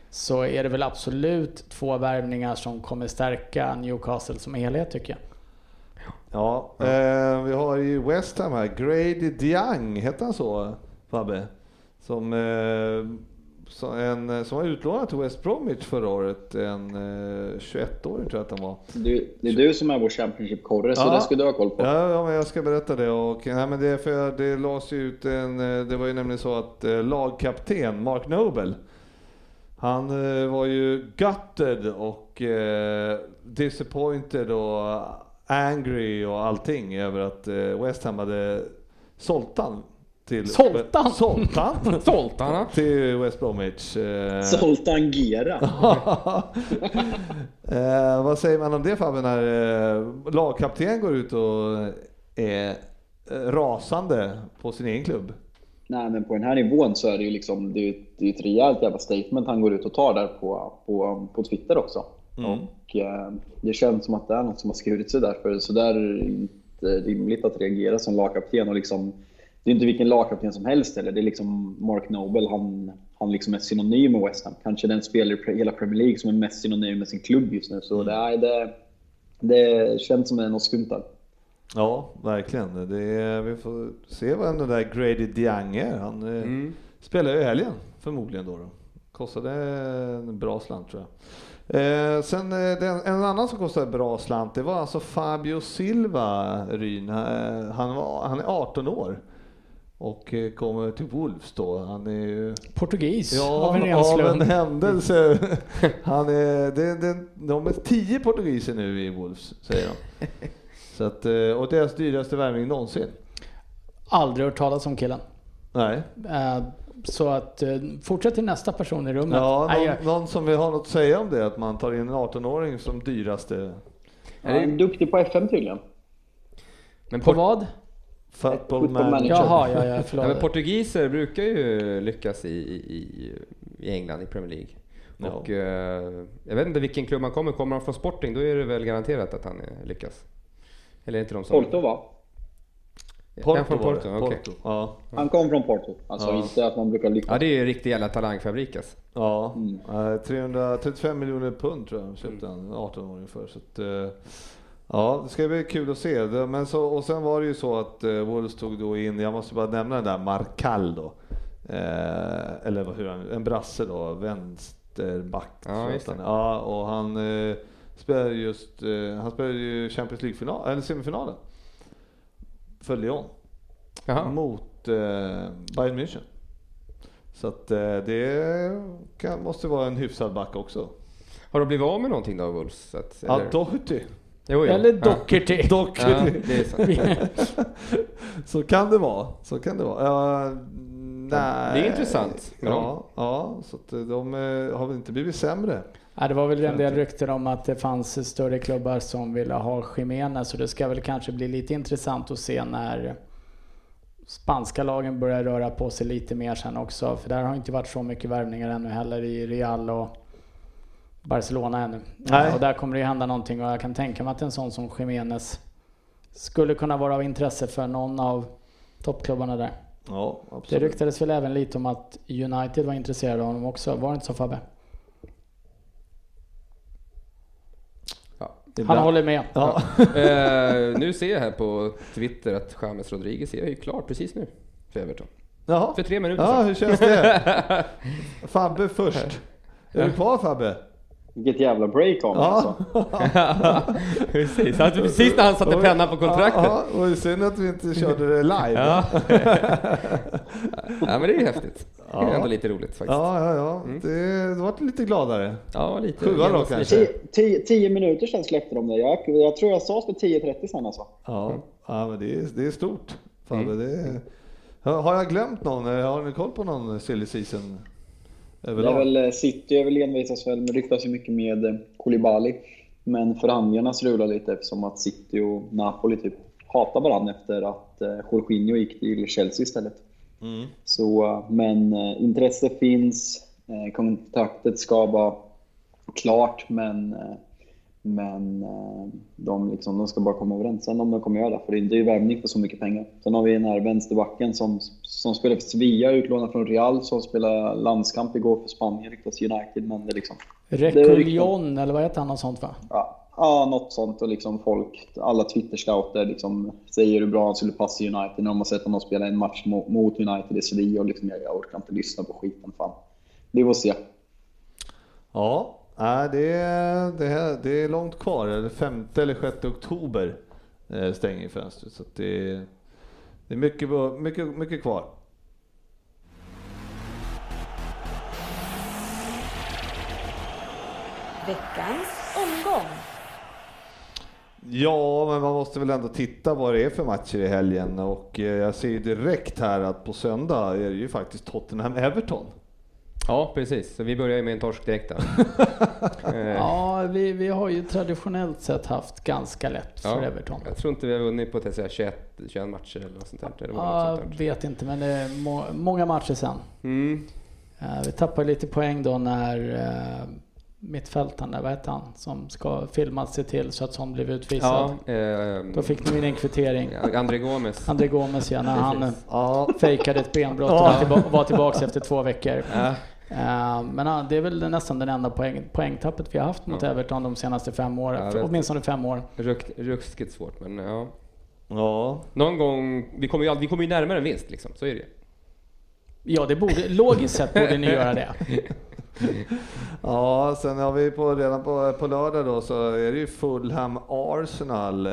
Så är det väl absolut två värvningar som kommer stärka Newcastle som helhet tycker jag. Ja, eh, vi har ju West Ham här, Grady Diang, heter han så Fabbe? Som eh, en, eh, som var utlånad till West Bromwich förra året, en eh, 21-åring tror jag att han var. Du, det är du som är vår Championship-korre, så Ja. det ska du ha koll på. Ja, ja men jag ska berätta det. Och, nej, men det, för det lades ut en, eh, det var ju nämligen så att eh, lagkapten Mark Noble, han eh, var ju gutted och eh, disappointed och angry och allting över att eh, West Ham hade sålt han till... Sålt han? Soltarna. till West Bromwich. Eh, Zoltan Gera. eh, vad säger man om det Fabbe när eh, lagkapten går ut och är eh, rasande på sin egen klubb? Nej, men på den här nivån så är det ju liksom, det är ju ett, det är ett rejält jävla statement han går ut och tar där på, på, på Twitter också. Och eh, det känns som att det är något som har skurit sig där, för så där är det inte rimligt att reagera som lagkapten och liksom det är inte vilken lagkapten som helst heller. Det är liksom Mark Noble, han, han liksom är synonym med West Ham. Kanske den spelare i hela Premier League som är mest synonym med sin klubb just nu. Så det, är, det, det känns som det är något skumt där. Ja, verkligen. Det är, vi får se vad den där Grady Diang är. Han eh, Mm. spelar ju i helgen förmodligen då. då. Kostade en bra slant tror jag. Eh, sen eh, den, en annan som kostade bra slant, det var alltså Fabio Silva Ryn. Eh, han, var, han är 18 år och eh, kommer till Wolves då. Han är ju Portugis Ja, av en ren av en slump. händelse. Han är, det, det, de är tio portugiser nu i Wolves, säger de. Så att, eh, och deras dyraste värvning någonsin. Aldrig hört talas om killen. Nej. Eh, Så att fortsätt till nästa person i rummet. Ja, Nej, någon, jag- någon som vill ha något att säga om det, att man tar in en 18-åring som dyraste Han är duktig på FM tydligen. Men, På port- vad? Football manager. Jaha, ja, ja, ja, förlåt. men portugiser brukar ju lyckas i, i, i England, i Premier League. Ja. Och, eh, jag vet inte vilken klubb han kommer. Kommer han från Sporting, då är det väl garanterat att han eh, lyckas. Eller är inte de som... Porto va? Porto från det. Porto? Okej. Porto. Ja. Han kom från Porto. Alltså Ja. inte att man brukar lyckas. Ja, det är ju en riktig jävla talangfabrik alltså. Ja, Mm. eh, 335 miljoner pund tror jag köpte han en 18-åring för. Så att, eh, ja, det ska bli kul att se. Men så, och sen var det ju så att uh, Wolves tog då in, jag måste bara nämna den där Markall då. Eh, eller vad- hur han, en brasse då, vänsterback. Ja, just. Ja, och han eh, spelade just, eh, han spelade ju Champions League-final, eller semifinalen. För Lyon. Jaha. Mot eh, Bayern München. Så att eh, det kan, måste vara en hyfsad back också. Har de blivit av med någonting då, Wolves? Att, Ja, Doherty. Jo, jo. Eller Ja. Doherty. Ja. Så kan det vara. Så kan det vara. Ja, nej. Det är intressant Ja, ja, så att de eh, har väl inte blivit sämre. Ja, det var väl en del rykten om att det fanns större klubbar som ville ha Jiménez så det ska väl kanske bli lite intressant att se när spanska lagen börjar röra på sig lite mer sen också. För där har inte varit så mycket värvningar ännu heller i Real och Barcelona ännu. Nej. Och där kommer det ju hända någonting och jag kan tänka mig att en sån som Jiménez skulle kunna vara av intresse för någon av toppklubbarna där. Ja, Det absolut. ryktades väl även lite om att United var intresserade av honom också. Var det inte så Fabbe? Ja. Han Ibland- håller med. Ja. Eh, nu ser jag här på Twitter att James Rodriguez är ju klar precis nu för Everton. Jaha. För tre minuter Ja, sedan. hur känns det? Fabbe först. Är du kvar Fabbe? Vilket jävla break om alltså. precis, precis när han satte pennan på kontraktet. Ja, ja, och det synd att vi inte körde det live. Ja. ja, men det är ju häftigt. Det är Ja. ändå lite roligt faktiskt. Ja, ja, ja. Mm. Det, det vart lite gladare. Ja, lite. Sjua då kanske? Tio, tio, tio minuter sedan släppte de det. Jag, jag tror jag sa för 10.30 sen alltså. Ja, ja men det är, det är stort. Fabbe. Mm. Det är, har jag glömt någon? Har ni koll på någon silly season? Det är väl eh, City är väl envisas väl, men ryktas ju mycket med eh, Koulibaly. Men förhandlingarna strular lite eftersom att City och Napoli typ hatar varandra efter att eh, Jorginho gick till Chelsea istället. Mm. Så, men intresse finns, kontraktet ska vara klart men, men eh, de, liksom, de ska bara komma överens sen om de kommer göra det. För det är ju värvning för så mycket pengar. Sen har vi den här vänsterbacken som, som spelar för Sevilla, utlånad från Real, som spelar landskamp igår för Spanien, ryktas United. Men det är liksom, Reculjon, eller vad heter han? Något sånt va? ja, ja, något sånt. Och liksom folk, alla Twitter-scouter liksom säger hur bra han skulle passa United. När de har sett honom spela en match mo- mot United i Sevilla och liksom, jag, jag orkar inte lyssna på skiten. Fan. vi får se. Ja, nej, det, är, det, är, det är långt kvar. 5 eller 6 oktober eh, stänger fönstret. Så det, är- det är mycket, mycket, mycket kvar. Veckans omgång. Ja, men man måste väl ändå titta vad det är för matcher i helgen och eh, jag ser ju direkt här att på söndag är det ju faktiskt Tottenham-Everton. Ja, precis. Så vi börjar med en torsk direkt. Eh, Ja, vi, vi har ju traditionellt sett haft ganska lätt för ja. Everton. Jag tror inte vi har vunnit på att säga 21, 21 matcher eller något sånt där. Ja, där. vet inte, men det är må, många matcher sen. Mm. Eh, vi tappade lite poäng då när uh, mittfältaren där, vad hette han, som ska filma sig till så att Son blev utvisad. Ja, ehm, Då fick ni min en kvittering. André Gomes. André Gomes ja, när han. Ja, fejkade ett benbrott och var, tillba- var tillbaka efter två veckor. Ja, Eh, men ja, det är väl nästan den enda poäng, poängtappet vi har haft mot Ja. Everton de senaste fem åren. Ja, åtminstone fem år. rusk, ruskigt svårt, men ja. ja. Någon gång, vi kommer ju, vi kommer ju närmare en vinst liksom, så är det. Ja, det borde, logiskt sett borde ni göra det. Ja, sen har vi på, redan på, på lördag då så är det ju Fulham Arsenal.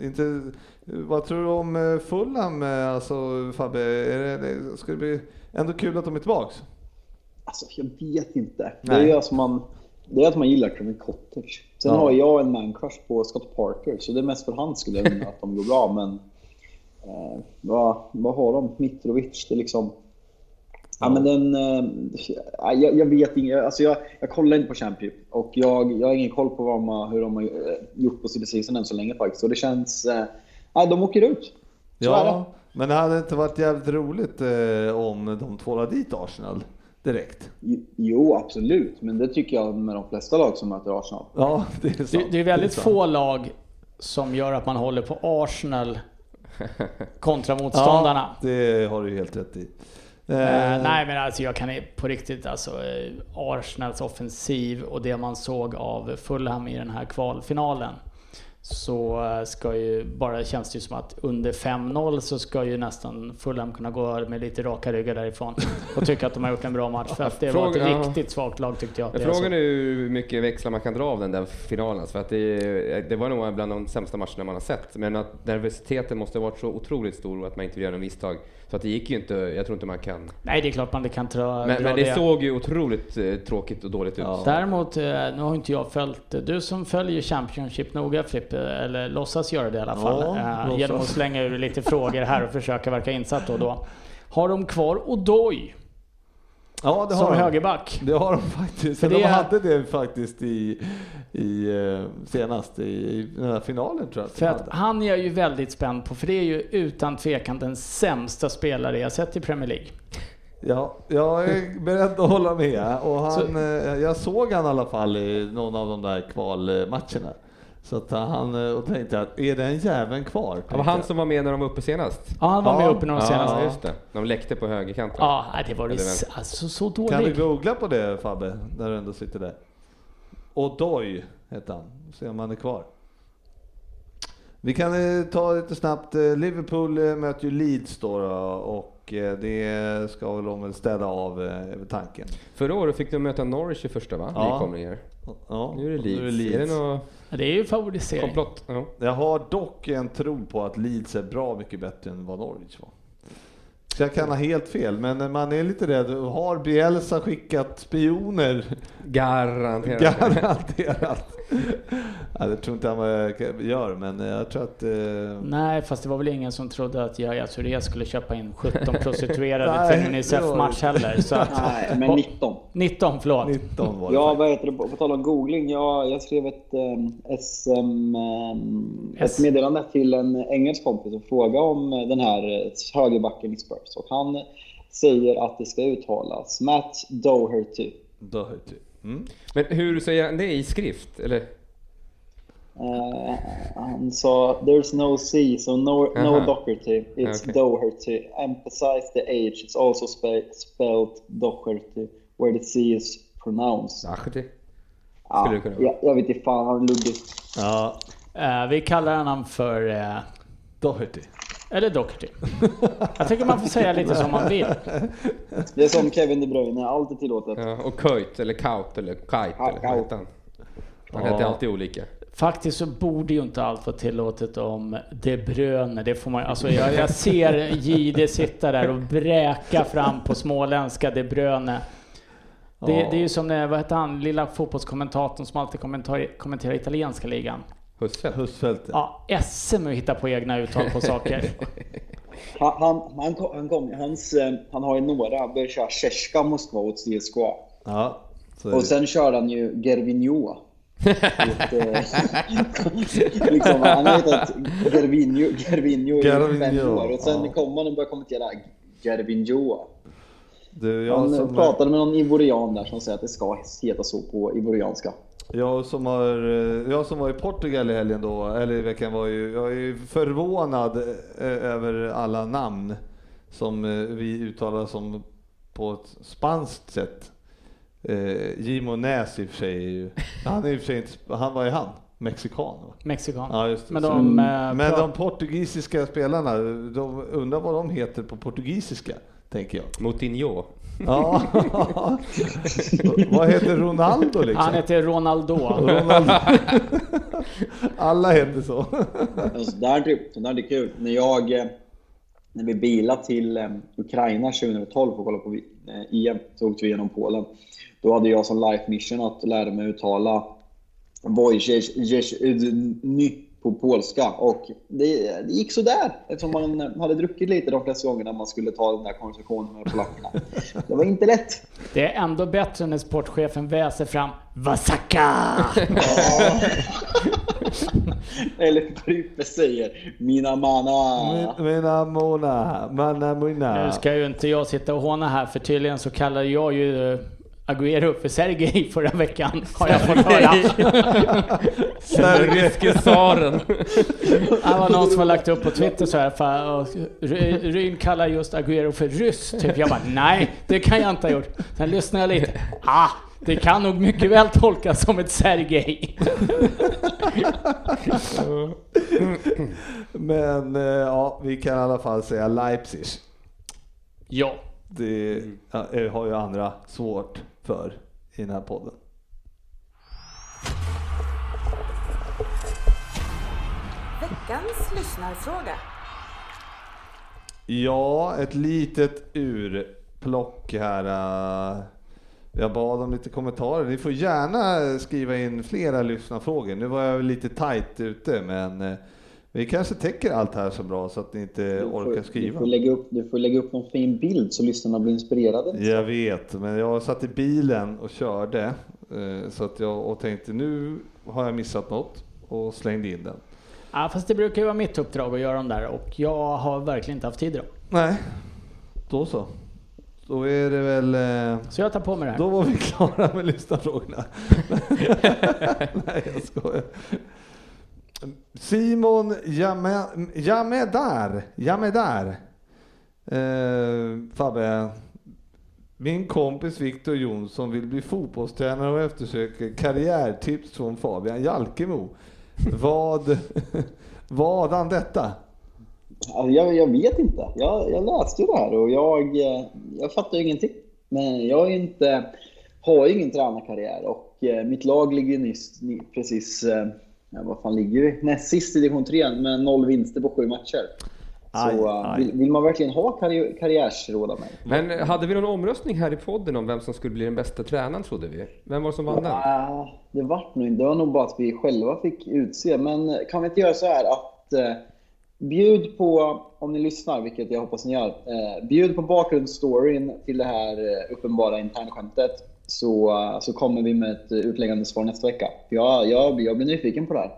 Inte, vad tror du om eh, Fulham, eh, alltså Fabbe? Är det, det, ska det bli ändå kul att de är tillbaks? Alltså, jag vet inte. Det Nej. är ju att man, det är att man gillar Kevin Cottage. Sen Ja. har jag en man-crush på Scott Parker, så det är mest för han skulle jag vilja att de går bra. Men eh, vad, vad har de? Mitrovic, det är liksom... Ja, men den, ja, jag, jag vet inget. Alltså jag, jag kollar inte på Championship och jag, jag har ingen koll på vad har, hur de har eh, gjort på season än så länge faktiskt. Och det känns... Nej, de åker ut. Så är det. Ja, men det hade inte varit jävligt roligt eh, om de tvålade dit Arsenal direkt. Jo, absolut. Men det tycker jag med de flesta lag som möter Arsenal. Ja, det är sant. Det, det är väldigt sant. få lag som gör att man håller på Arsenal kontra motståndarna. Ja, det har du helt rätt i. Eh, nej men alltså jag kan på riktigt alltså eh, Arsenals offensiv och det man såg av Fulham i den här kvalfinalen. Så ska ju, bara känns det ju som att under 5-0 så ska ju nästan Fulham kunna gå med lite raka ryggar därifrån. Och tycka att de har gjort en bra match. För att det var Fråga- ett ja. riktigt svagt lag tyckte jag. Frågan är hur mycket växlar man kan dra av den där finalen. För att det, det var nog bland de sämsta matcherna man har sett. Men att nervositeten måste ha varit så otroligt stor och att man inte vill göra något misstag. Så att det gick ju inte, jag tror inte man kan. Nej det är klart man kan dra, Men, dra men det såg ju otroligt eh, tråkigt och dåligt ut. Ja. Däremot, eh, nu har inte jag följt, du som följer Championship noga Frippe, eller låtsas göra det i alla fall, Ja, eh, genom att slänga ur lite frågor här och försöka verka insatt då och då. Har de kvar Odoi ja, det har som de. högerback? Det har de faktiskt. För de det- hade det faktiskt i, i eh, senast i, i den här finalen tror jag. de För att han är jag ju väldigt spänd på, för det är ju utan tvekan den sämsta spelare jag sett i Premier League. Ja, jag är beredd att hålla med. Och han, Så- eh, jag såg han i alla fall i någon av de där kvalmatcherna. Så att han, eh, och tänkte att är den jäveln kvar? Det var han som var med när de var uppe senast. Ja, han var med Ja. uppe någon Ja, senaste. just det. De läckte på högerkanten. Ja, det var det alltså så Kan du googla på det Fabbe, när du ändå sitter där? Odoi heter han, se om han är kvar. Vi kan eh, ta lite snabbt, eh, Liverpool möter ju Leeds då, då och det ska väl de väl städa av över tanken. Förra året fick de möta Norwich i första va? Ja. Nykomlingar. Ja, Nu är det Leeds. Är det någon Ja, Det är ju favorisering. komplott? Ja. Jag har dock en tro på att Leeds är bra mycket bättre än vad Norwich var. Så jag kan ha helt fel, men man är lite rädd. Har Bielsa skickat spioner? Garanterat. Garanterat. ja, det tror inte han eh, gör, men jag tror att... Eh, Nej, fast det var väl ingen som trodde att Yahya Touré skulle köpa in 17 prostituerade till en Unicef-match heller. Så att, Nej, men 19. 19, förlåt. 19 var det Ja, vad heter det? På tal om googling. Jag, jag skrev ett, um, SM, S. ett meddelande till en engelsk kompis och frågade om eh, den här eh, högerbacken i Spurs. Och han säger att det ska uttalas Matt Doherty. Doherty. Mm. Men hur säger han det i skrift? Eller? Eh, han sa “There's no C, so no, no. Doherty. It's Okej. Doherty. Emphasize the age. It's also spe spelled Doherty, where the C is pronounced.” Ahti. Ja, jag, jag vet inte fan, han är luddig. Ja, Eh, vi kallar honom för... eh, Doherty. Eller Doherty. Jag tycker man får säga lite som man vill. Det är som Kevin De Bruyne, allt är tillåtet. Ja, och Köjt eller Kaut eller Kite Ja, eller vad heter han? Han heter alltid olika. Faktiskt så borde ju inte allt vara tillåtet om De Bruyne. Det får man, alltså jag, jag ser JD sitta där och bräka fram på småländska De Bruyne. Det, Ja. det är ju som, när, vad heter han, lilla fotbollskommentatorn som alltid kommentar, kommenterar italienska ligan. Husfeldt. Husfeldt. Ja, SM att hitta på egna uttal på saker. Han, han, han, kom, han, kom, hans, eh, han har ju några, han började köra Zvezka Moskva åt CSKA. Ja. Och sen körde han ju Gervinho. Eh, liksom, han har hetat Gervinho, Gervinho i Gervinho, fem år och sen ja. kom han och började kommentera Gervinho. Du, jag, Han som, pratade med någon ivorian där som säger att det ska heta så på ivorianska. Jag, som har, eh, jag som var i Portugal i helgen då, eller i veckan var ju, jag är ju förvånad eh, över alla namn som eh, vi uttalar som på ett spanskt sätt. Eh, Jimo Näs i och för sig är ju, han är i och för sig inte, han var ju han, mexikan va? Mexikan. Ja, just det. Men de, eh, Men de portugisiska spelarna, de undrar vad de heter på portugisiska, tänker jag. Moutinho. Ja. vad heter Ronaldo liksom? Han heter Ronaldo. Ronaldo. Alla heter så. Alltså, det här typ, sånt där är kul. När jag eh, när vi bilade till eh, Ukraina 2012 för att kolla på eh, EM så åkte vi genom Polen. Då hade jag som life mission att lära mig uttala Wojciech på polska och det, det gick sådär eftersom man hade druckit lite de flesta gångerna man skulle ta den där konversationen med polackerna. Det var inte lätt. Det är ändå bättre när sportchefen väser fram Vasaka! Eller Frippe säger Mina mana. Min- Mina mona, mana Nu mina. ska ju inte jag sitta och håna här för tydligen så kallade jag ju eh, Agüero för Sergej förra veckan. Har jag fått höra. Den ryske tsaren. Det var någon som har lagt upp på Twitter så här. För, och Ry- Ryn kallar just Agüero för ryss. Typ. Jag bara nej, det kan jag inte ha gjort. Sen lyssnade jag lite. Ah, det kan nog mycket väl tolkas som ett Sergej. Men eh, ja, vi kan i alla fall säga Leipzig. Ja. Det har ju andra svårt för i den här podden. Veckans lyssnarfråga. Ja, ett litet urplock här. Jag bad om lite kommentarer. Ni får gärna skriva in flera lyssnarfrågor. Nu var jag lite tajt ute, men eh, vi kanske täcker allt här så bra så att ni inte Du får, orkar du, skriva. får lägga upp, du får lägga upp någon fin bild så lyssnarna blir inspirerade. Jag vet, men jag satt i bilen och körde eh, så att jag och tänkte nu har jag missat något och slängde in den. Ja, fast det brukar ju vara mitt uppdrag att göra dem där och jag har verkligen inte haft tid idag. Nej, då så. Då är det väl... eh, Så jag tar på mig det här. Då var vi klara med lyssnarfrågorna. Nej, jag skojar. Simon Jame- Jamedar. Jamedar. Eh, Fabbe. Min kompis Viktor Jonsson vill bli fotbollstränare och eftersöker karriärtips från Fabian Jalkemo. Vad, vad han detta? Jag, jag vet inte. Jag, jag läste ju det här och jag, jag fattar ju ingenting. Men jag är inte, har ju ingen tränarkarriär och eh, mitt lag ligger nyss, precis, eh, ja, vad fan ligger vi? Näst sist i division 3 med noll vinster på sju matcher. Aj, Så eh, aj. Vill, vill man verkligen ha karri karriärsråd av mig? Men eh, hade vi någon omröstning här i podden om vem som skulle bli den bästa tränaren trodde vi? Vem var det som vann den? Ah, det vart nog inte. Det var nog bara att vi själva fick utse. Men kan vi inte göra så här att eh, bjud på, om ni lyssnar, vilket jag hoppas ni gör, eh, bjud på bakgrundsstoryn till det här eh, uppenbara internskämtet. Så, eh, så kommer vi med ett eh, utläggande svar nästa vecka. Jag, jag, jag blir nyfiken på det här.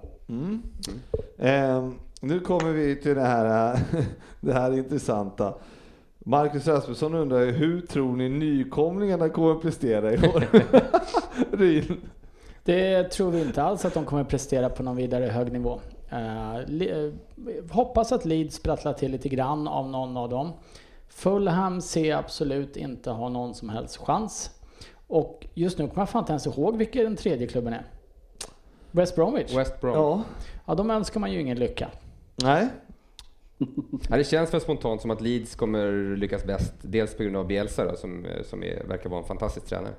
Eh, nu kommer vi till det här, det här intressanta. Marcus Rasmusson undrar hur tror ni nykomlingarna kommer att prestera i år? Ryn. Det tror vi inte alls att de kommer prestera på någon vidare hög nivå. Eh, eh, hoppas att Leeds sprattlar till lite grann av någon av dem. Fulham ser absolut inte ha någon som helst chans. Och just nu kommer jag fan inte ens ihåg vilken den tredje klubben är. West Bromwich? West Brom. Ja, Ja, de önskar man ju ingen lycka. Nej. Ja, det känns väl spontant som att Leeds kommer lyckas bäst. Dels på grund av Bielsa då, som, som är, verkar vara en fantastisk tränare.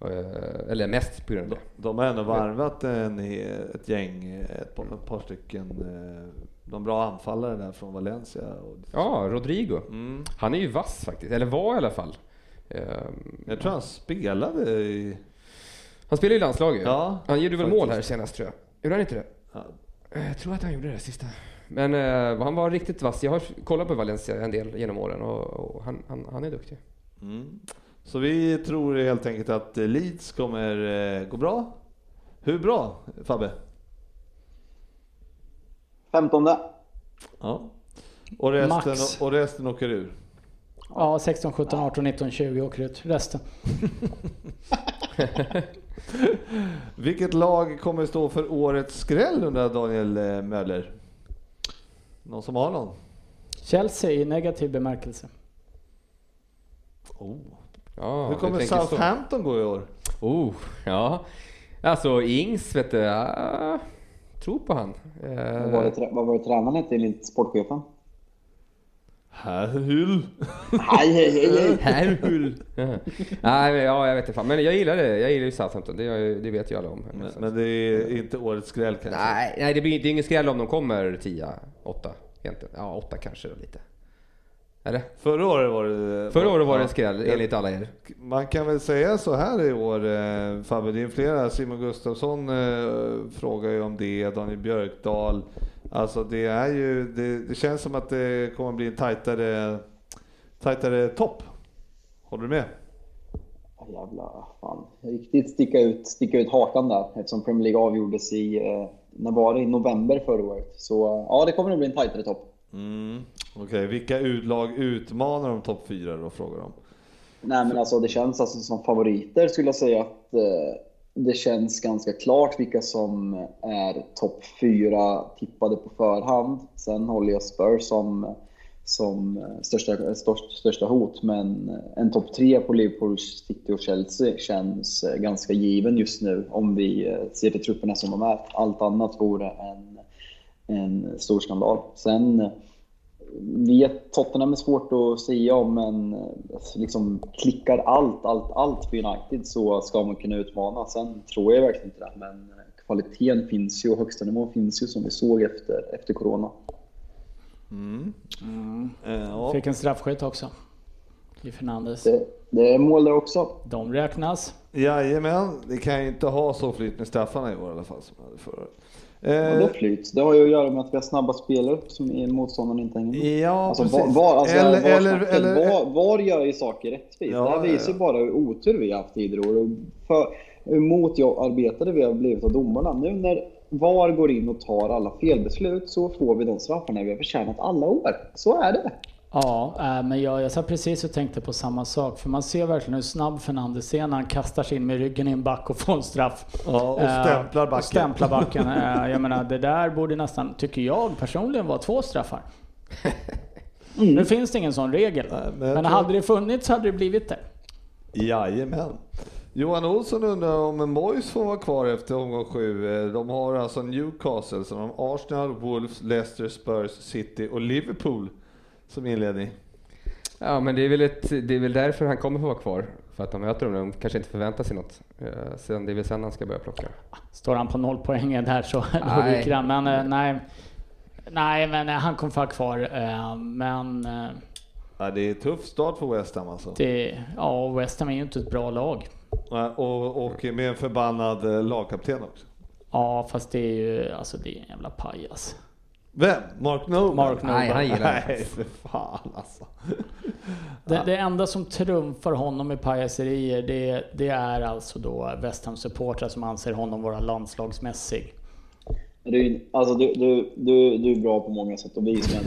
Eh, Eller mest på grund av det. De har ändå varvat en, ett gäng, ett par, ett par stycken, eh, de bra anfallare där från Valencia. Och, Ja, Rodrigo. mm. Han är ju vass faktiskt, eller var i alla fall. Eh, Jag tror han spelade i... Han spelar i landslaget. Ja, han gjorde väl faktiskt. mål här senast tror jag. Gjorde han inte det? Ja. Eh, Jag tror att han gjorde det sista. Men eh, han var riktigt vass. Jag har kollat på Valencia en del genom åren och, och han, han, han är duktig. Mm. Så vi tror helt enkelt att Leeds kommer eh, gå bra. Hur bra, Fabbe? 15. Ja. Och resten, Max. och resten åker ur. Ja, 16, 17, 18, 19, 20 åker ut. Resten. Vilket lag kommer stå för årets skräll undrar Daniel eh, Möller? Någon som har någon? Chelsea i negativ bemärkelse. Oh. Ja, Hur kommer tänker så. Southampton gå i år? Oh, ja. Alltså Ings, vet du. Ja, tror på han. Vad var det, trä- vad var det tränaren hette enligt sportchefen? Härhull. Ja. Nej, men, ja, jag vet inte fan. Men jag gillar det. Jag gillar ju Southampton. Det, det vet ju alla om. Men, men det är inte årets skräll kanske? Nej, nej det, blir, det är ingen skräll om de kommer 10, 8 egentligen. Ja, 8 kanske då lite. Eller? Förra året var det... Förra året var det Ja. en skräll enligt alla er. Man kan väl säga så här i år, eh, Fabbe, det är flera. Simon Gustafsson eh, frågar ju om det, Daniel Björkdal. Alltså det är ju, det, det känns som att det kommer bli en tajtare, tajtare topp. Håller du med? Jävla fan. Riktigt sticka ut, sticka ut hakan där eftersom Premier League avgjordes i, eh, när var det? I november förra året. Så eh, ja, det kommer nog bli en tajtare topp. Mm. Okej, vilka lag utmanar de topp fyra då, frågar de. Nej men alltså det känns alltså som favoriter skulle jag säga att eh, det känns ganska klart vilka som är topp fyra tippade på förhand. Sen håller jag Spurs som, som största, störst, största hot men en topp tre på Liverpool, City och Chelsea känns ganska given just nu om vi ser till trupperna som de är. Allt annat vore en, en stor skandal. Sen vet Tottenham är svårt att säga om, men eh, liksom klickar allt, allt, allt för United så ska man kunna utmana. Sen tror jag verkligen inte det, men eh, kvaliteten finns ju och högsta nivån finns ju som vi såg efter, efter Corona. Eh, ja. Fick en straffskytt också. I Fernandes. Det, det är mål där också. De räknas. Jajamän, det kan ju inte ha så flyt med straffarna i år i alla fall som hade förra Eh, flyt. Det har ju att göra med att vi har snabba spelare som motståndaren inte hänger med. ja, Alltså, precis. var, alltså, eller, var, eller, snacket, eller, var, var gör ju saker rättvist? Ja, det här visar ju ja. bara hur otur vi har haft tidigare år. hur motarbetade vi har blivit av domarna. Nu när VAR går in och tar alla felbeslut så får vi de straffarna vi har förtjänat alla år. Så är det. Ja, äh, men jag, jag satt precis och tänkte på samma sak. För man ser verkligen hur snabb Fernandes är när han kastar sig in med ryggen i en back och får en straff. Ja, och Eh, stämplar backen. Och stämplar backen. Eh, jag menar, det där borde nästan, tycker jag personligen, vara två straffar. Nu finns det ingen sån regel. Nej, men men hade det funnits hade det blivit det. Jajamän. Johan Olsson undrar om Moyes får vara kvar efter omgång sju. Eh, De har alltså Newcastle, så de har Arsenal, Wolves, Leicester, Spurs, City och Liverpool som inledning. Ja, men det är, väl ett, det är väl därför han kommer få vara kvar. För att de möter dem. De kanske inte förväntar sig något. Eh, Sen, det är väl sen han ska börja plocka. Står han på noll poäng där så då ryker han. Men eh, nej. Nej, men eh, han kommer få vara kvar. Men Ja, det är tuff start för West Ham alltså. det, ja, West Ham är ju inte ett bra lag. Ja, Och, och med en förbannad lagkapten också. Ja, fast det är ju, alltså det är en jävla pajas. Vem? Mark Noble? Mark Noble. Nej, han gillar det. Nej, för fan alltså. Det, det enda som trumfar honom i pajaserier, det, det är alltså då West Ham supportrar som anser honom vara landslagsmässig. Ju- alltså, du, du, du, du är bra på många sätt och vis, men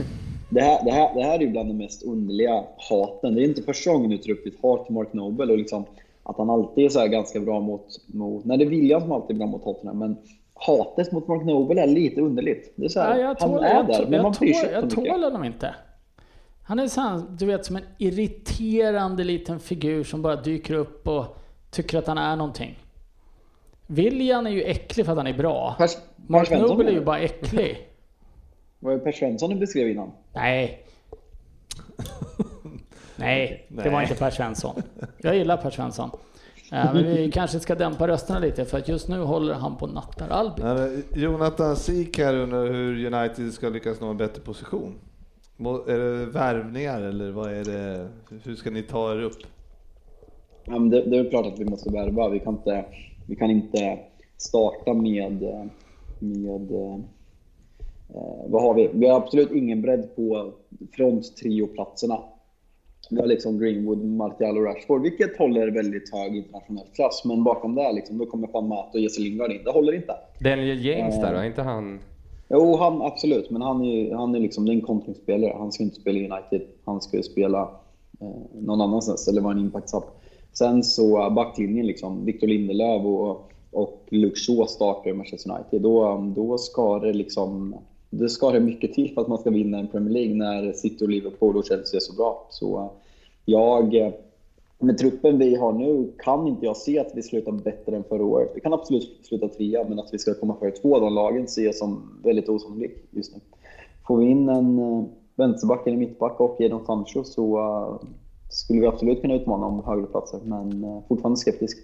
det här, det, här, det här är ju bland de mest underliga haten. Det är inte första gången du tar upp ditt hat till Mark Noble och liksom att han alltid är så här ganska bra mot, mot... Nej, det är William som alltid är bra mot Tottenham, men hatet mot Mark Noble är lite underligt. Det är så här, jag han tål, är jag, där, men man bryr sig jag tål honom inte. Han är så här, du vet, som en irriterande liten figur som bara dyker upp och tycker att han är någonting. William är ju äcklig för att han är bra. Pers- Mark Svensson Noble är ju bara äcklig. Var det Per Svensson du beskrev innan? Nej. Nej, det var inte Per Svensson. Jag gillar Per Svensson. Men vi kanske ska dämpa rösterna lite för att just nu håller han på nattar Albin. Jonathan Sik här undrar hur United ska lyckas nå en bättre position. Är det värvningar eller vad är det? Hur ska ni ta er upp? Ja, men det, det är klart att vi måste värva. Vi kan inte, vi kan inte starta med... med eh, vad har vi? Vi har absolut ingen bredd på front-trio-platserna. Vi har liksom Greenwood, Martial och Rashford, vilket håller väldigt hög internationell klass. Men bakom det liksom, då kommer Juan Mata och Jesse Lingard in. Det håller inte. Daniel James där då, är inte han... Jo, han, absolut. Men han är, han är liksom är en kontringsspelare. Han ska inte spela i United. Han ska spela eh, någon annanstans eller vara en impact-sub. Sen så eh, backlinjen, liksom, Victor Lindelöf och, och Luke Shaw startar i Manchester United. Då, då ska det liksom... Det ska det mycket till för att man ska vinna en Premier League när City och Liverpool och Chelsea är så bra. Så jag... Eh, med truppen vi har nu kan inte jag se att vi slutar bättre än förra året. Vi kan absolut sluta trea, men att vi ska komma före två av de lagen ser jag som väldigt osannolikt just nu. Får vi in en eh, vänsterback eller mittback och Jadon Sancho så eh, skulle vi absolut kunna utmana om högre platser, men fortfarande skeptisk.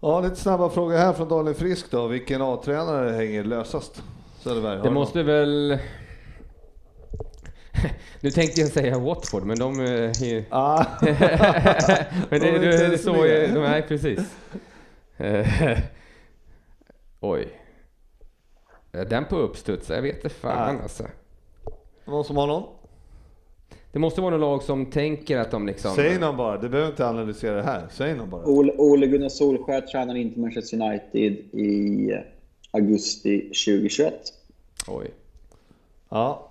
Ja, lite snabba frågor här från Daniel Frisk då. Vilken A-tränare hänger lösast? Söderberg, Det du måste väl... Nu tänkte jag säga Watford, men de eh, är? Ah. men det, De är det, inte det, är så... med. De är precis. Eh, Oj. Eh, Den på uppstuds, jag vet inte fan Ah. alltså. Någon som har någon? Det måste vara något lag som tänker att de liksom... Säg någon bara, du behöver inte analysera det här. Säg någon bara. Ole, Ole Gunnar Solskjaer tränar in till Manchester United i augusti 2021. Oj. Ja.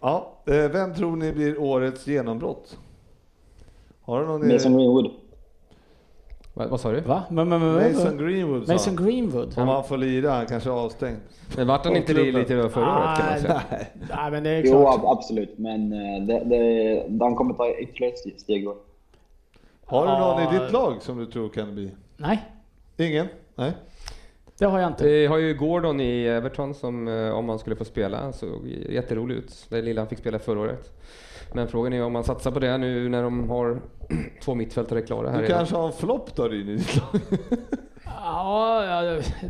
Ja. Eh, Vem tror ni blir årets genombrott? Har du någon Mason Greenwood. Vad, vad sa du? Va? Men, men, men, men, Mason Greenwood sa Mason. Greenwood? Om han får lira, han kanske är avstängd. Men vart han inte det lite förra året kan man säga? Nej. Nej, men det är Jo, klart. ab- absolut, men eh, det, det, han kommer ta ytterligare ett steg- år. Har du någon Ja. i ditt lag som du tror kan bli? Nej, Ingen? Nej? Det har jag inte. Vi har ju Gordon i Everton som, eh, om han skulle få spela, såg jätterolig ut. Det lilla han fick spela förra året. Men frågan är om man satsar på det nu när de har två mittfältare klara här Du redan. kanske har en flopp då i ditt lag? Ja,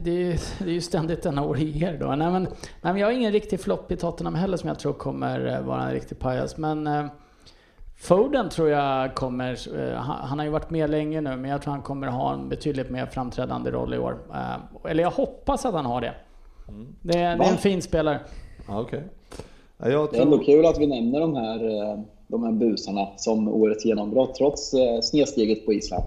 det, är, det är ju ständigt denna år i er då. Nej men, nej, men jag har ingen riktig flopp i Tottenham heller som jag tror kommer eh, vara en riktig pajas. Men eh, Foden tror jag kommer, eh, han, har ju varit med länge nu, men jag tror han kommer ha en betydligt mer framträdande roll i år. Eh, eller jag hoppas att han har det. Det, det är en fin spelare. Ja. Ja, jag Det är ändå tror... kul att vi nämner de här, eh, de här busarna som årets genombrott, trots snedsteget på Island.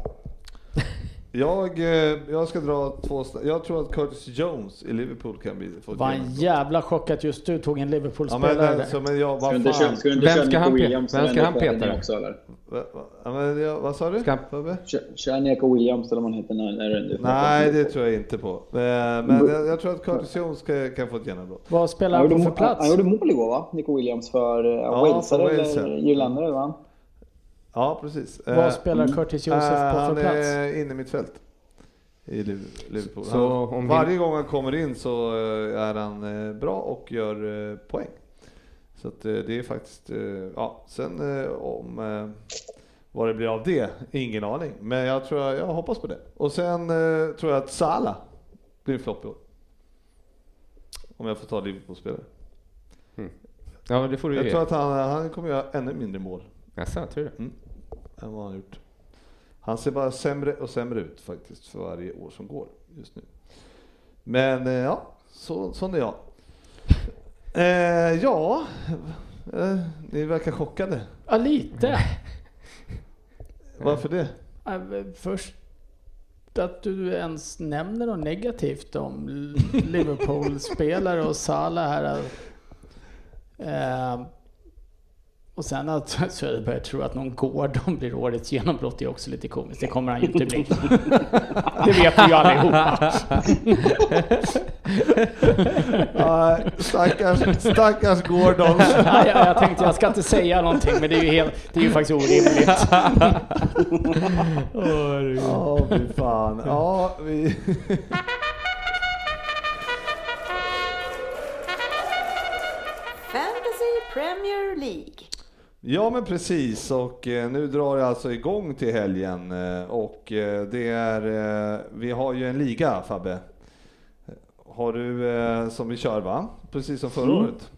Jag, eh, jag ska dra två... Jag tror att Curtis Jones i Liverpool kan bli... få ett Var en jävla chock att just du tog en Ja men Liverpool-spelare alltså, men jag, Ska du vad inte, köra, fan? ska du inte Vem ska han Williams? vem eller ska han peta då? Också, eller? Ja, men jag, vad sa du? Ska-? Kör, Nico Williams eller vad han heter när, när du Nej, det tror jag inte på. Eh, Men jag, jag tror att Curtis Jones ska, kan få ett genombrott. Vad spelar Han på för plats? han gjorde mål igår va? Nico Williams för uh, Ja, Wales, eller ja. irländare va? Ja, precis. Eh, Vad spelar Curtis Joseph eh, på Han för plats? är inne i mitt fält i Liv- Liverpool. Så han, om varje gång han kommer in så eh, är han eh, bra och gör eh, poäng. Så att eh, det är faktiskt, eh, ja, sen eh, om eh, vad det blir av det, ingen aning. Men jag tror, jag hoppas på det. Och sen eh, tror jag att Salah blir en flopp i år. Om jag får ta Liverpool-spelare. Ja, det får du Jag ju tror ge. att han, han kommer göra ännu mindre mål Jaså, tror du det? än vad han har gjort. Han ser bara sämre och sämre ut faktiskt för varje år som går just nu. Men eh, ja, så, sån är jag. Eh, ja, eh, ni verkar chockade. Ja, lite. Varför det? Ja, Först att du ens nämner något negativt om Liverpool-spelare och Salah här. Och sen att Söderberg tror att någon Gordon blir årets genombrott är också lite komiskt. Det kommer han ju inte bli. Det vet vi ju allihopa. Ah, stackars, stackars Gordon. Ja, jag, jag tänkte jag ska inte säga någonting men det är ju, helt, det är ju faktiskt orimligt. Ja, fy fan. Ja, vi... Premier League. Ja men precis och eh, nu drar det alltså igång till helgen eh, och eh, det är, vi har ju en liga Fabbe. Har du, som vi kör va? Precis som förra Mm. året.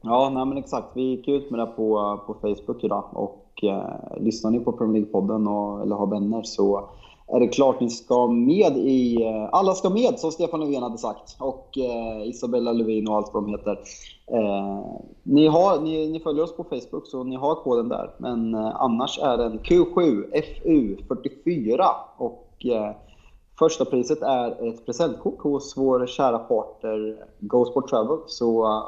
Ja, nej men exakt. Vi gick ut med det på, på Facebook idag och eh, lyssnar ni på Premier League-podden och, eller har vänner så är det klart ni ska med i... Eh, alla ska med som Stefan Löfven hade sagt och eh, Isabella Lövin och allt vad de heter. Eh, ni, har, ni, ni följer oss på Facebook så ni har koden där. Men eh, annars är den Q7FU44 och eh, Första priset är ett presentkort hos vår kära partner GoSport Travel. Så uh,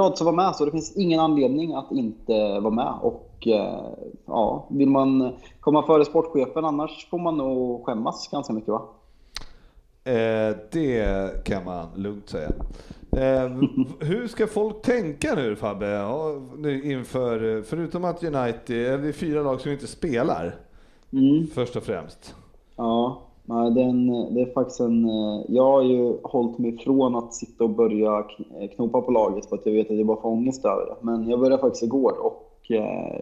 att vara med, så det finns ingen anledning att inte vara med. Och eh, ja, vill man komma före sportchefen annars får man nog skämmas ganska mycket va? Eh, det kan man lugnt säga. Eh, hur ska folk tänka nu Fabbe? Ja, nu inför, förutom att United, eller det är fyra lag som inte spelar Mm. först och främst. Ja, nej, det, är faktiskt en... eh, Jag har ju hållit mig ifrån att sitta och börja kn- eh, knopa på laget för att jag vet att jag bara får ångest över det. Men jag började faktiskt igår och Eh,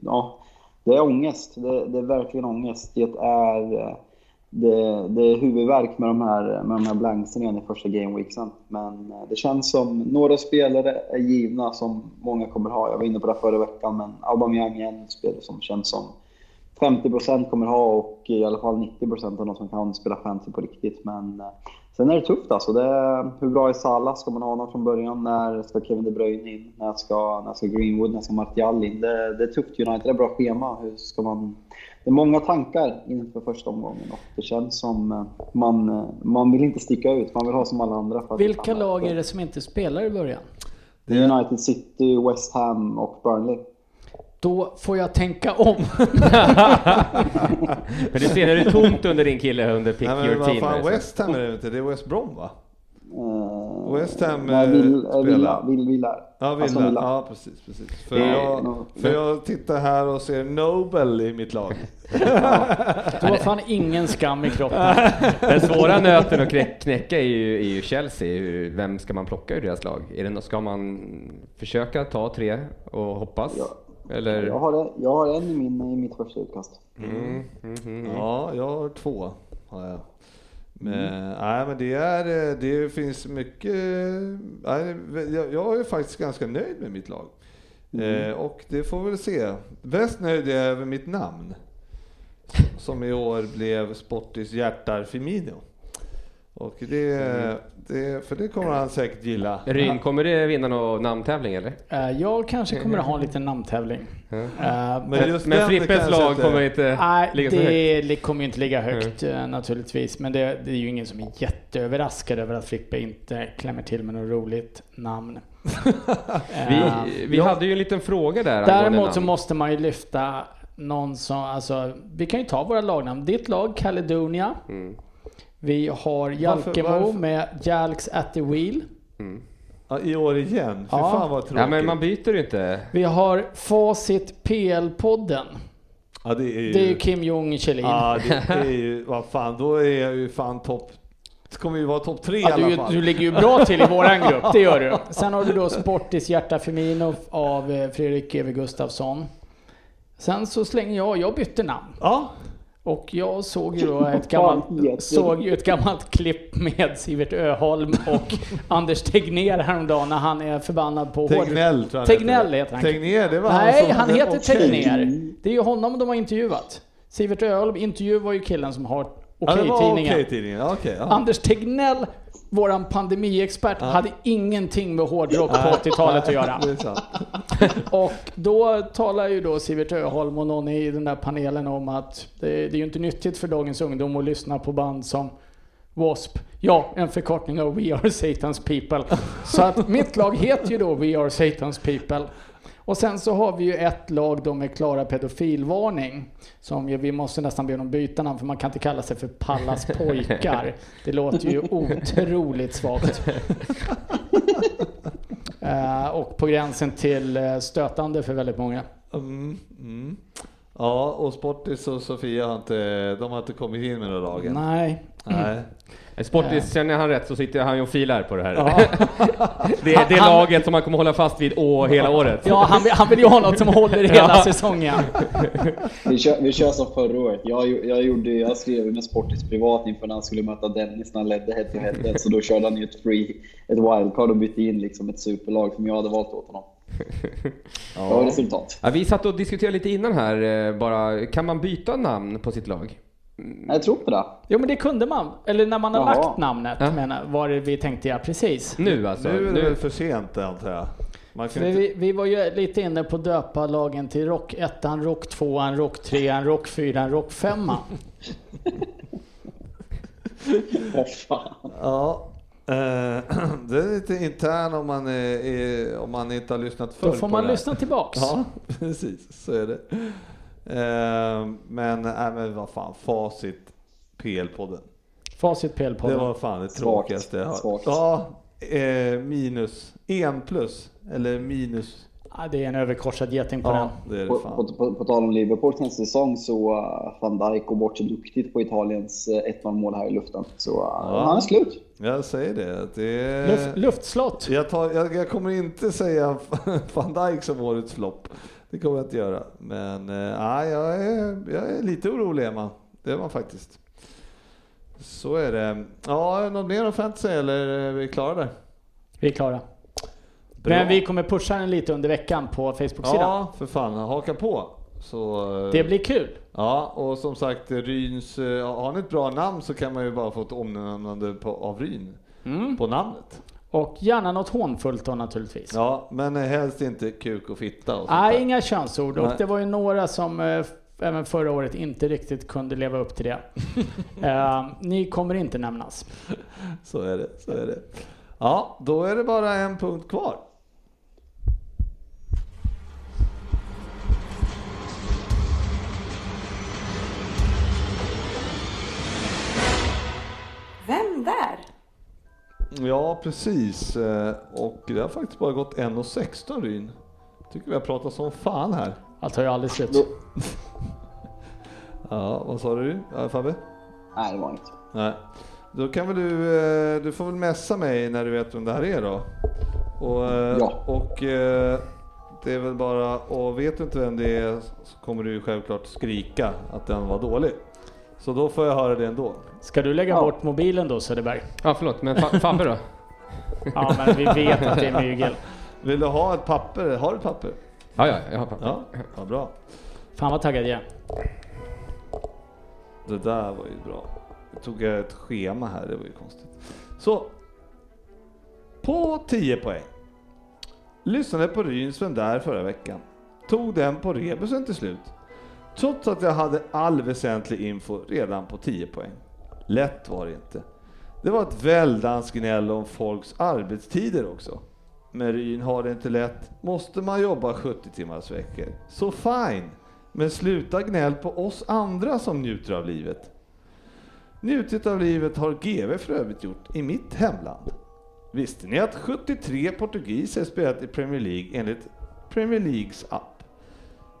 ja, det är ångest. Det, det är verkligen ångest. Det är, eh, det, det är huvudvärk med de här, med de här blanksen igen i första gameweeksen. Men eh, det känns som några spelare är givna som många kommer ha. Jag var inne på det förra veckan, men Aubameyang är en spelare som känns som 50% kommer ha och i alla fall 90% av de som kan spela fantasy på riktigt. Men eh, sen är det tufft alltså. Det är, hur bra är Salah? Ska man ha honom från början? När ska Kevin De Bruyne in? När ska, när ska Greenwood? När ska Martial in? Det, det är tufft. United är bra schema. Hur ska man... Det är många tankar inför första omgången och det känns som eh, man, eh, man vill inte sticka ut. Man vill ha som alla andra. Vilka lag är det som inte spelar i början? Det är United City, West Ham och Burnley. Då får jag tänka om. Men du ser, är det tomt under din kille under pick Nej, men your team? fan, här, så- West Ham är det inte, det är West Brom va? Eh, West Ham, nej, eh, vill, eh, spelar. Villa, vill, Villa. Ja, Villa. Aston Villa. Ja, precis, precis. För, Det är- jag, för jag tittar här och ser Nobel i mitt lag. Det var fan ingen skam i kroppen. Den svåra nöten att knä- knäcka är ju, är ju Chelsea. Vem ska man plocka ur deras lag? Är det, ska man försöka ta tre och hoppas? Eller? Jag har, en, jag har en i, min, i mitt första utkast. Mm, mm, mm. Ja, jag har två. Har jag. Men, nej, men det, är, det finns mycket... Nej, jag, jag är faktiskt ganska nöjd med mitt lag. Eh, och det får vi väl se. Bäst nöjd är jag över mitt namn. Som i år blev Sportis hjärtar Firmino. Och det, det, för det kommer han säkert gilla. Ryn, kommer det vinna någon namntävling eller? Eh, Jag kanske kommer att ha en liten namntävling. Eh, Men just Men Frippes lag inte- kommer inte Nej, ligga så högt. det kommer ju inte ligga högt eh, naturligtvis. Men det, det är ju ingen som är jätteöverraskad över att Frippe inte klämmer till med något roligt namn. Vi, vi hade ju en liten fråga där Däremot så måste man ju lyfta någon som, alltså, vi kan ju ta våra lagnamn. Ditt lag, Caledonia. Mm. Vi har Jalkemo varför? med Jalks at the wheel. Ja, I år igen? Fy Ja. fan vad tråkigt. Ja men man byter ju inte. Vi har Facit PL-podden. Ja, det är ju... Det är ju Kim Jong Kjellin. Ja, det är ju... Vad fan, då är jag ju fan topp... Det kommer ju vara topp tre i Ja, alla du, fall. du ligger ju bra till i våran grupp, det gör du. Sen har du då Sportis Hjärta Firmino av eh, Fredrik G.W. Gustafsson. Sen så slänger jag, jag bytte namn. Ja, Och jag såg ju då ett gammalt, såg ju ett gammalt klipp med Sivert Öholm och Anders Tegnér häromdagen när han är förbannad på hård... Tegnell tror jag Tegnell heter han. Tegnér, det var Nej, han som... han heter Okej. Tegnér. Det är ju honom de har intervjuat. Sivert Öholm intervjuar ju killen som har Okej-tidningen. Okej-tidningen. Ja, okej, ja. Anders Tegnell, våran pandemiexpert, hade ingenting med hårdrock på 80-talet att göra. Och då talar ju då Sivert Öholm och någon i den där panelen om att det, det är ju inte nyttigt för dagens ungdom att lyssna på band som W.A.S.P. Ja, en förkortning av We Are Satan's People. Så att mitt lag heter ju då We Are Satan's People. Och sen så har vi ju ett lag då med klara pedofilvarning. Som ju, vi måste nästan be dem byta namn för man kan inte kalla sig för Pallas pojkar. Det låter ju otroligt svagt. Eh, och på gränsen till eh, stötande för väldigt många. Mm, mm. Ja, och Sportis och Sofia har inte, de har inte kommit in med några lagen. Nej. Nej. Sportis, känner jag han rätt så sitter han ju och filar på det här. Ja. Det är det Han- laget som man kommer hålla fast vid å, hela året. Ja, han, vill- han vill ju ha något som håller hela Ja. säsongen. Vi kör, vi kör som förra året. Jag, jag, gjorde, jag skrev med Sportis privat inför när han skulle möta Dennis när han ledde head to head. Så då körde han ju ett free, ett wildcard och bytte in liksom ett superlag som jag hade valt åt honom. Det var resultat. Ja, vi satt och diskuterade lite innan här, eh, bara, kan man byta namn på sitt lag? Jag tror på det. Jo men det kunde man. Eller när man har Jaha. lagt namnet, Ja. menar, var det vi tänkte ja precis. Nu alltså? Nu är det väl för sent antar jag. Man kan För inte... vi, vi var ju lite inne på att döpa lagen till Rock 1, Rock 2, Rock 3, Rock 4, Rock 5. Vad fan. Ja. eh, det är lite intern om man, är, om man inte har lyssnat förr Då får man det lyssna tillbaks. Ja, precis. Så är det. Eh, men, nej, men vad fan, facit PL-podden. Facit PL på Det var fan det tråkigaste jag hört. Ja, eh, minus. En plus. Eller minus. Ja, det är en överkorsad geting på Ja, den. det det På, på, på, på tal om Liverpools nästa säsong så uh, van Dijk går bort så duktigt på Italiens uh, 1-0 mål här i luften. Så uh, han är slut. Jag säger det. det är... Luft, luftslott. Jag, tar, jag, jag kommer inte säga van Dijk som årets flopp. Det kommer jag inte göra. Men nej, jag, är, jag är lite orolig man. Det är man faktiskt. Så är det. Ja, något mer om fantasy eller är vi klara där? Vi är klara. Bra. Men vi kommer pusha den lite under veckan på Facebook-sidan. Ja, för fan. Haka på. Så, eh, Det blir kul. Ja, och som sagt Ryns, eh, har ni ett bra namn så kan man ju bara få ett omnämnande på, av Ryn Mm. på namnet. Och gärna något hånfullt då naturligtvis. Ja, men helst inte kuk och fitta och Nej, där. inga könsord. Och det var ju några som eh, även förra året inte riktigt kunde leva upp till det. Eh, ni kommer inte nämnas. Så är det, så är det. Ja, då är det bara en punkt kvar. Vem där? Ja, precis. Eh, Och det har faktiskt bara gått 1.16 Ryn. Tycker vi har pratat som fan här. Allt tar ju aldrig slut. Då, Ja, vad sa du ja, Fabbe? nej, det var inget. Nej. Då kan väl du, eh, du får väl messa mig när du vet vem det här är då. Och, eh, Ja. och det är väl bara, och vet du inte vem det är så kommer du självklart skrika att den var dålig. Så då får jag höra det ändå. Ska du lägga Ja. bort mobilen då Söderberg? Ja, förlåt, men fa- Fabbe då? Ja, men vi vet att det är mygel. Vill du ha ett papper? Har du ett papper? Ja, ja, jag har papper. Ja, ja bra. Fan vad taggad jag är. Det där var ju bra. Jag tog jag ett schema här, det var ju konstigt. Så. På 10 poäng. Lyssnade på Ryns Vem där förra veckan. Tog den på rebusen till slut. Trots att jag hade all väsentlig info redan på 10 poäng. Lätt var det inte. Det var ett väldans gnäll om folks arbetstider också. Men Ryn har det inte lätt. Måste man jobba 70 timmars veckor. Så fine. Men sluta gnäll på oss andra som njuter av livet. Njutit av livet har GV för övrigt gjort i mitt hemland. Visste ni att 73 portugiser spelat i Premier League enligt Premier Leagues app?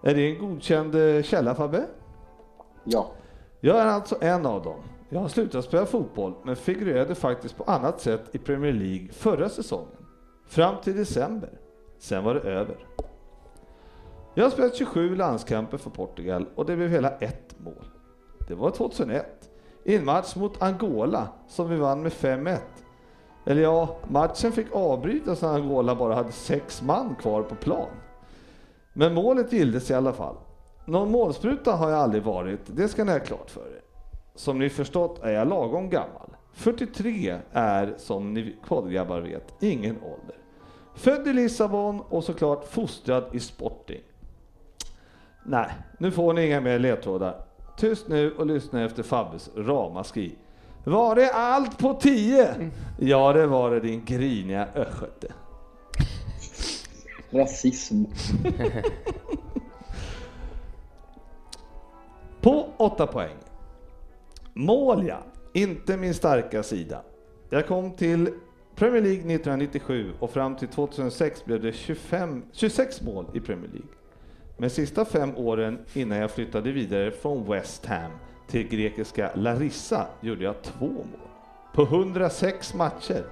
Är det en godkänd eh, källa Fabbe? Ja. Jag är alltså en av dem. Jag har slutat spela fotboll men figurerade faktiskt på annat sätt i Premier League förra säsongen. Fram till december. Sen var det över. Jag har spelat 27 landskamper för Portugal och det blev hela ett mål. Det var 2001 i en match mot Angola som vi vann med 5-1. Eller ja, matchen fick avbrytas när Angola bara hade sex man kvar på plan. Men målet gildes i alla fall. Någon målspruta har jag aldrig varit, det ska ni ha klart för er. Som ni förstått är jag lagom gammal. 43 är, som ni poddgrabbar vet, ingen ålder. Född i Lissabon och såklart fostrad i Sporting. Nej, nu får ni inga mer ledtrådar. Tyst nu och lyssna efter Fabbes ramaskri. Var det allt på 10? Ja, det var det din griniga östgöte. Rasism. På 8 poäng. Mål ja, inte min starka sida. Jag kom till Premier League 1997 och fram till 2006 blev det 25, 26 mål i Premier League. Men sista fem åren innan jag flyttade vidare från West Ham till grekiska Larissa gjorde jag två mål på 106 matcher.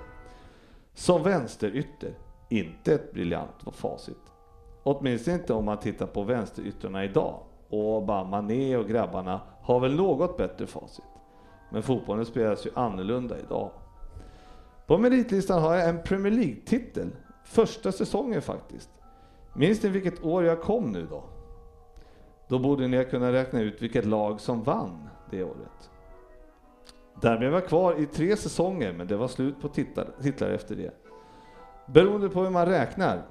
Som vänsterytter, inte ett briljant facit. Åtminstone inte om man tittar på vänsteryttrarna idag. Och Obama, Mané och grabbarna har väl något bättre facit. Men fotbollen spelas ju annorlunda idag. På meritlistan har jag en Premier League-titel. Första säsongen faktiskt. Minns ni vilket år jag kom nu då? Då borde ni kunna räkna ut vilket lag som vann det året. Där blev jag kvar i tre säsonger, men det var slut på titlar, titlar efter det. Beroende på hur man räknar.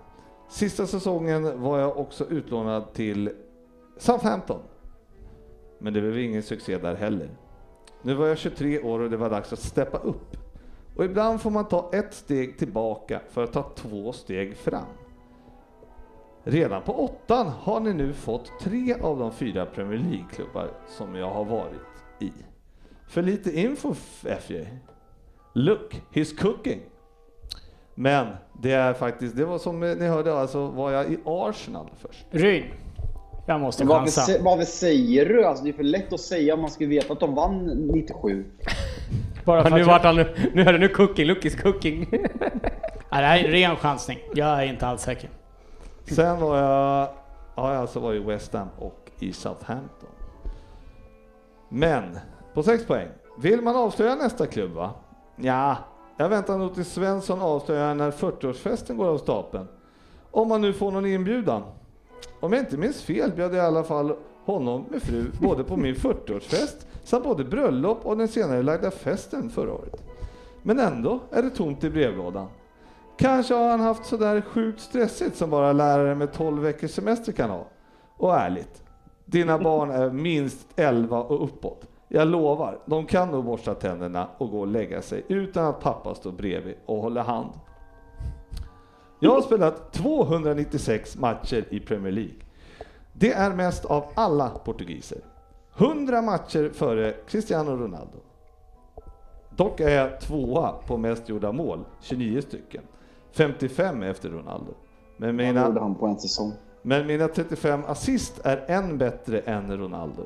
Sista säsongen var jag också utlånad till Southampton. Men det blev ingen succé där heller. Nu var jag 23 år och det var dags att steppa upp. Och ibland får man ta ett steg tillbaka för att ta två steg fram. Redan på åttan har ni nu fått tre av de fyra Premier League-klubbar som jag har varit i. För lite info FJ. Look, he's cooking. Men det är faktiskt, det var som ni hörde, alltså var jag i Arsenal först. Ryn. Jag måste Varför, chansa. sä- varför säger du? Alltså, det är för lätt att säga om man skulle veta att de vann 97. Bara för nu att vart jag... han, nu hörde nu cooking, look is cooking. Nej, det här är en ren chansning. Jag är inte alls säker. Sen var jag, ja, jag alltså var i West Ham och i Southampton. Men på 6 poäng. Vill man avslöja nästa klubb va? Ja, jag väntar nog till Svensson avslöjar när 40-årsfesten går av stapeln. Om man nu får någon inbjudan. Om jag inte minns fel bjöd jag i alla fall honom med fru både på min 40-årsfest samt både bröllop och den senare lagda festen förra året. Men ändå är det tomt i brevlådan. Kanske har han haft sådär sjukt stressigt som bara lärare med 12 veckors semester kan ha. Och ärligt, dina barn är minst 11 och uppåt. Jag lovar, de kan nog borsta tänderna och gå och lägga sig utan att pappa står bredvid och håller hand. Jag har spelat 296 matcher i Premier League. Det är mest av alla portugiser. 100 matcher före Cristiano Ronaldo. Dock är jag tvåa på mest gjorda mål, 29 stycken. 55 efter Ronaldo. Men mina, men mina 35 assist är än bättre än Ronaldo.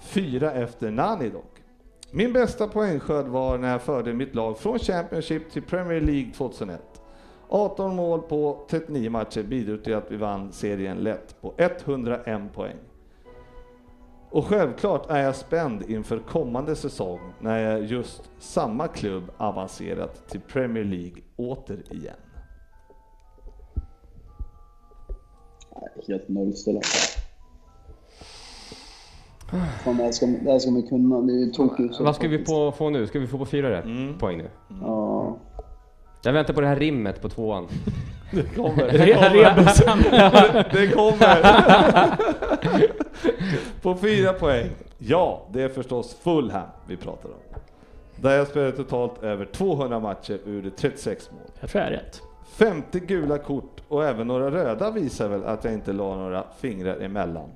Fyra efter Nani dock. Min bästa poängskörd var när jag förde mitt lag från Championship till Premier League 2001. 18 mål på 39 matcher bidrog till att vi vann serien lätt på 101 poäng. Och självklart är jag spänd inför kommande säsong när jag just samma klubb avancerat till Premier League återigen. Helt nollställd. Fan, det, här ska, det här ska man kunna. Det är tokigt. Vad ska vi på, få nu? Ska vi få på fyra rätt Mm. poäng nu? Ja. Jag väntar på det här rimmet på tvåan. Det kommer. Re- Rebusen. Det kommer! På fyra poäng. Ja, det är förstås Fulham vi pratar om. Där jag spelade totalt över 200 matcher ur 36 mål. Jag tror jag är rätt. 50 gula kort och även några röda visar väl att jag inte la några fingrar emellan.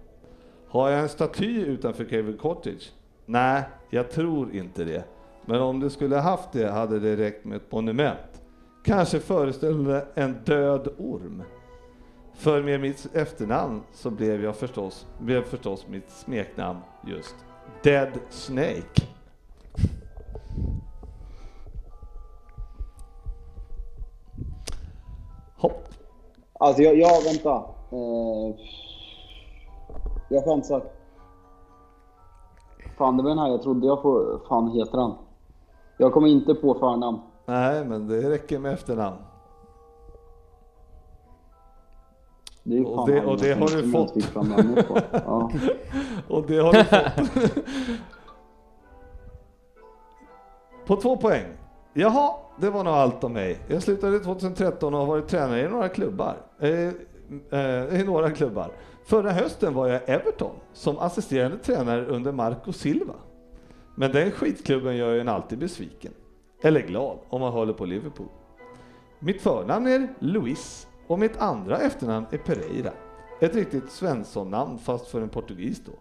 Har jag en staty utanför Cable Cottage? Nej, jag tror inte det. Men om du skulle haft det hade det räckt med ett monument. Kanske föreställde en död orm. För med mitt efternamn så blev jag förstås, blev förstås mitt smeknamn just Dead Snake. Hopp. Alltså, jag, jag vänta. Uh jag chansar. Fan, det var den här jag trodde jag får... Fan heter han? Jag kommer inte på förnamn. Nej, men det räcker med efternamn. Det är Och det- och det har du fått. Ja. Och det har du fått. På två poäng. Jaha, det var nog allt om mig. Jag slutade 2013 och har varit tränare i några klubbar. Eh, eh, I några klubbar. Förra hösten var jag i Everton som assisterande tränare under Marco Silva. Men den skitklubben gör ju en alltid besviken. Eller glad om man håller på Liverpool. Mitt förnamn är Luis och mitt andra efternamn är Pereira. Ett riktigt Svensson-namn fast för en portugis då.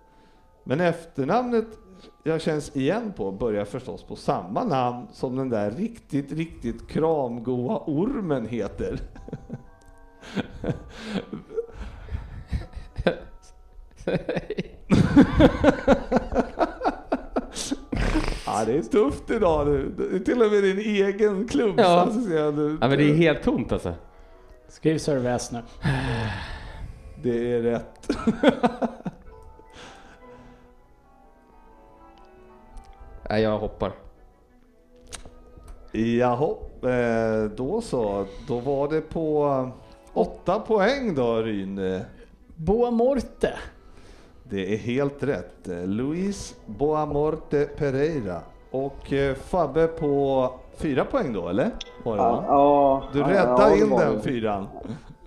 Men efternamnet jag känns igen på börjar förstås på samma namn som den där riktigt, riktigt kramgoa ormen heter. Ja, det är tufft idag nu. Det är till och med din egen klubb. Ja. Ja men det är helt tomt alltså. Skriv Sir S nu. Det är rätt. Nej, jag hoppar. Jaha, eh, då så. Då var det på åtta poäng då Ryn. Boa Morte. Det är helt rätt. Luis Boamorte Pereira. Och eh, Fabbe på fyra poäng då, eller? Var det, va? Ja, Du ja, räddade ja, in den fyran.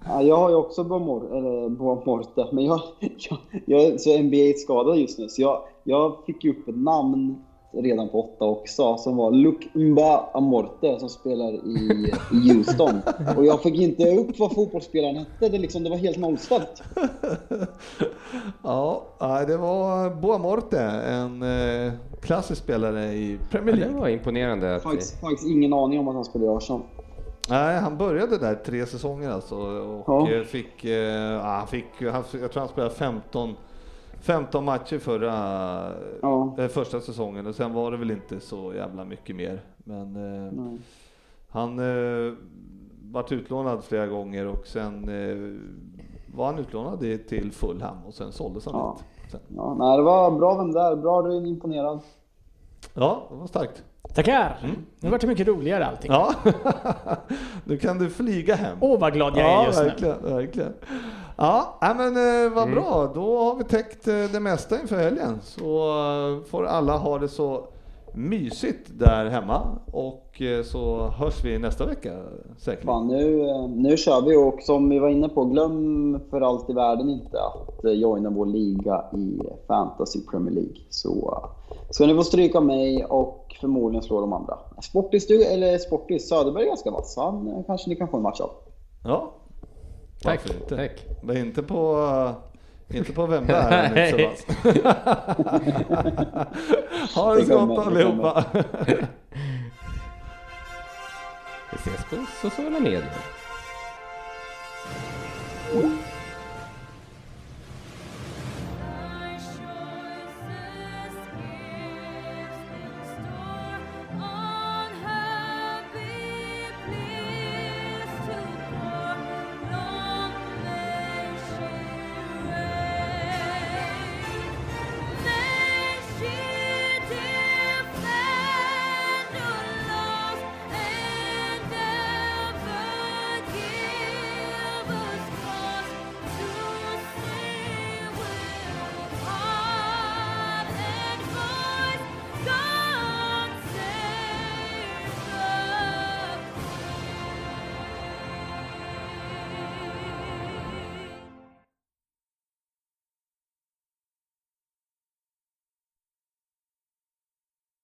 Ja, jag har ju också Boamor- eller Boamorte, men jag, jag, jag är så NBA-skadad just nu så jag, jag fick ju upp ett namn redan på åtta också som var Luke Mba Amorte som spelar i, Houston. Och jag fick inte upp vad fotbollsspelaren hette, det, liksom, det var helt nollställt. Ja, nej, det var Boamorte, en eh, klassisk spelare i Premier Ja, det League. var imponerande. Att, Faktiskt, faktiskt ingen aning om att han spelade i Arsenal. Nej, han började där tre säsonger alltså och Ja. eh, fick, eh, ja, han fick, han, jag tror han spelade 15, 15 matcher förra, Ja. eh, första säsongen och sen var det väl inte så jävla mycket mer. Men eh, han eh, vart utlånad flera gånger och sen eh, var han utlånad till Fulham och sen såldes han Ja. dit. Sen. Ja, nej, det var bra vem där. Bra, du är imponerad. Ja, det var starkt. Tackar! Nu vart det mycket roligare allting. Ja, nu kan du flyga hem. Åh vad glad jag är ja, just nu. verkligen, verkligen. Ja, men eh, vad bra. Då har vi täckt eh, det mesta inför helgen. Så eh, får alla ha det så mysigt där hemma och så hörs vi nästa vecka säkert. Fan, nu, nu kör vi och som vi var inne på, glöm för allt i världen inte att joina vår liga i Fantasy Premier League. Så ska ni få stryka mig och förmodligen slå de andra. Sportis, du, eller Sportis, Söderberg är ganska vass. Han kanske ni kan få en match av. Ja, tack, varför inte? tack. Men inte på, eh, inte på vem det är. är vass. ha det Det så gott det allihopa. Vi ses på sociala medier.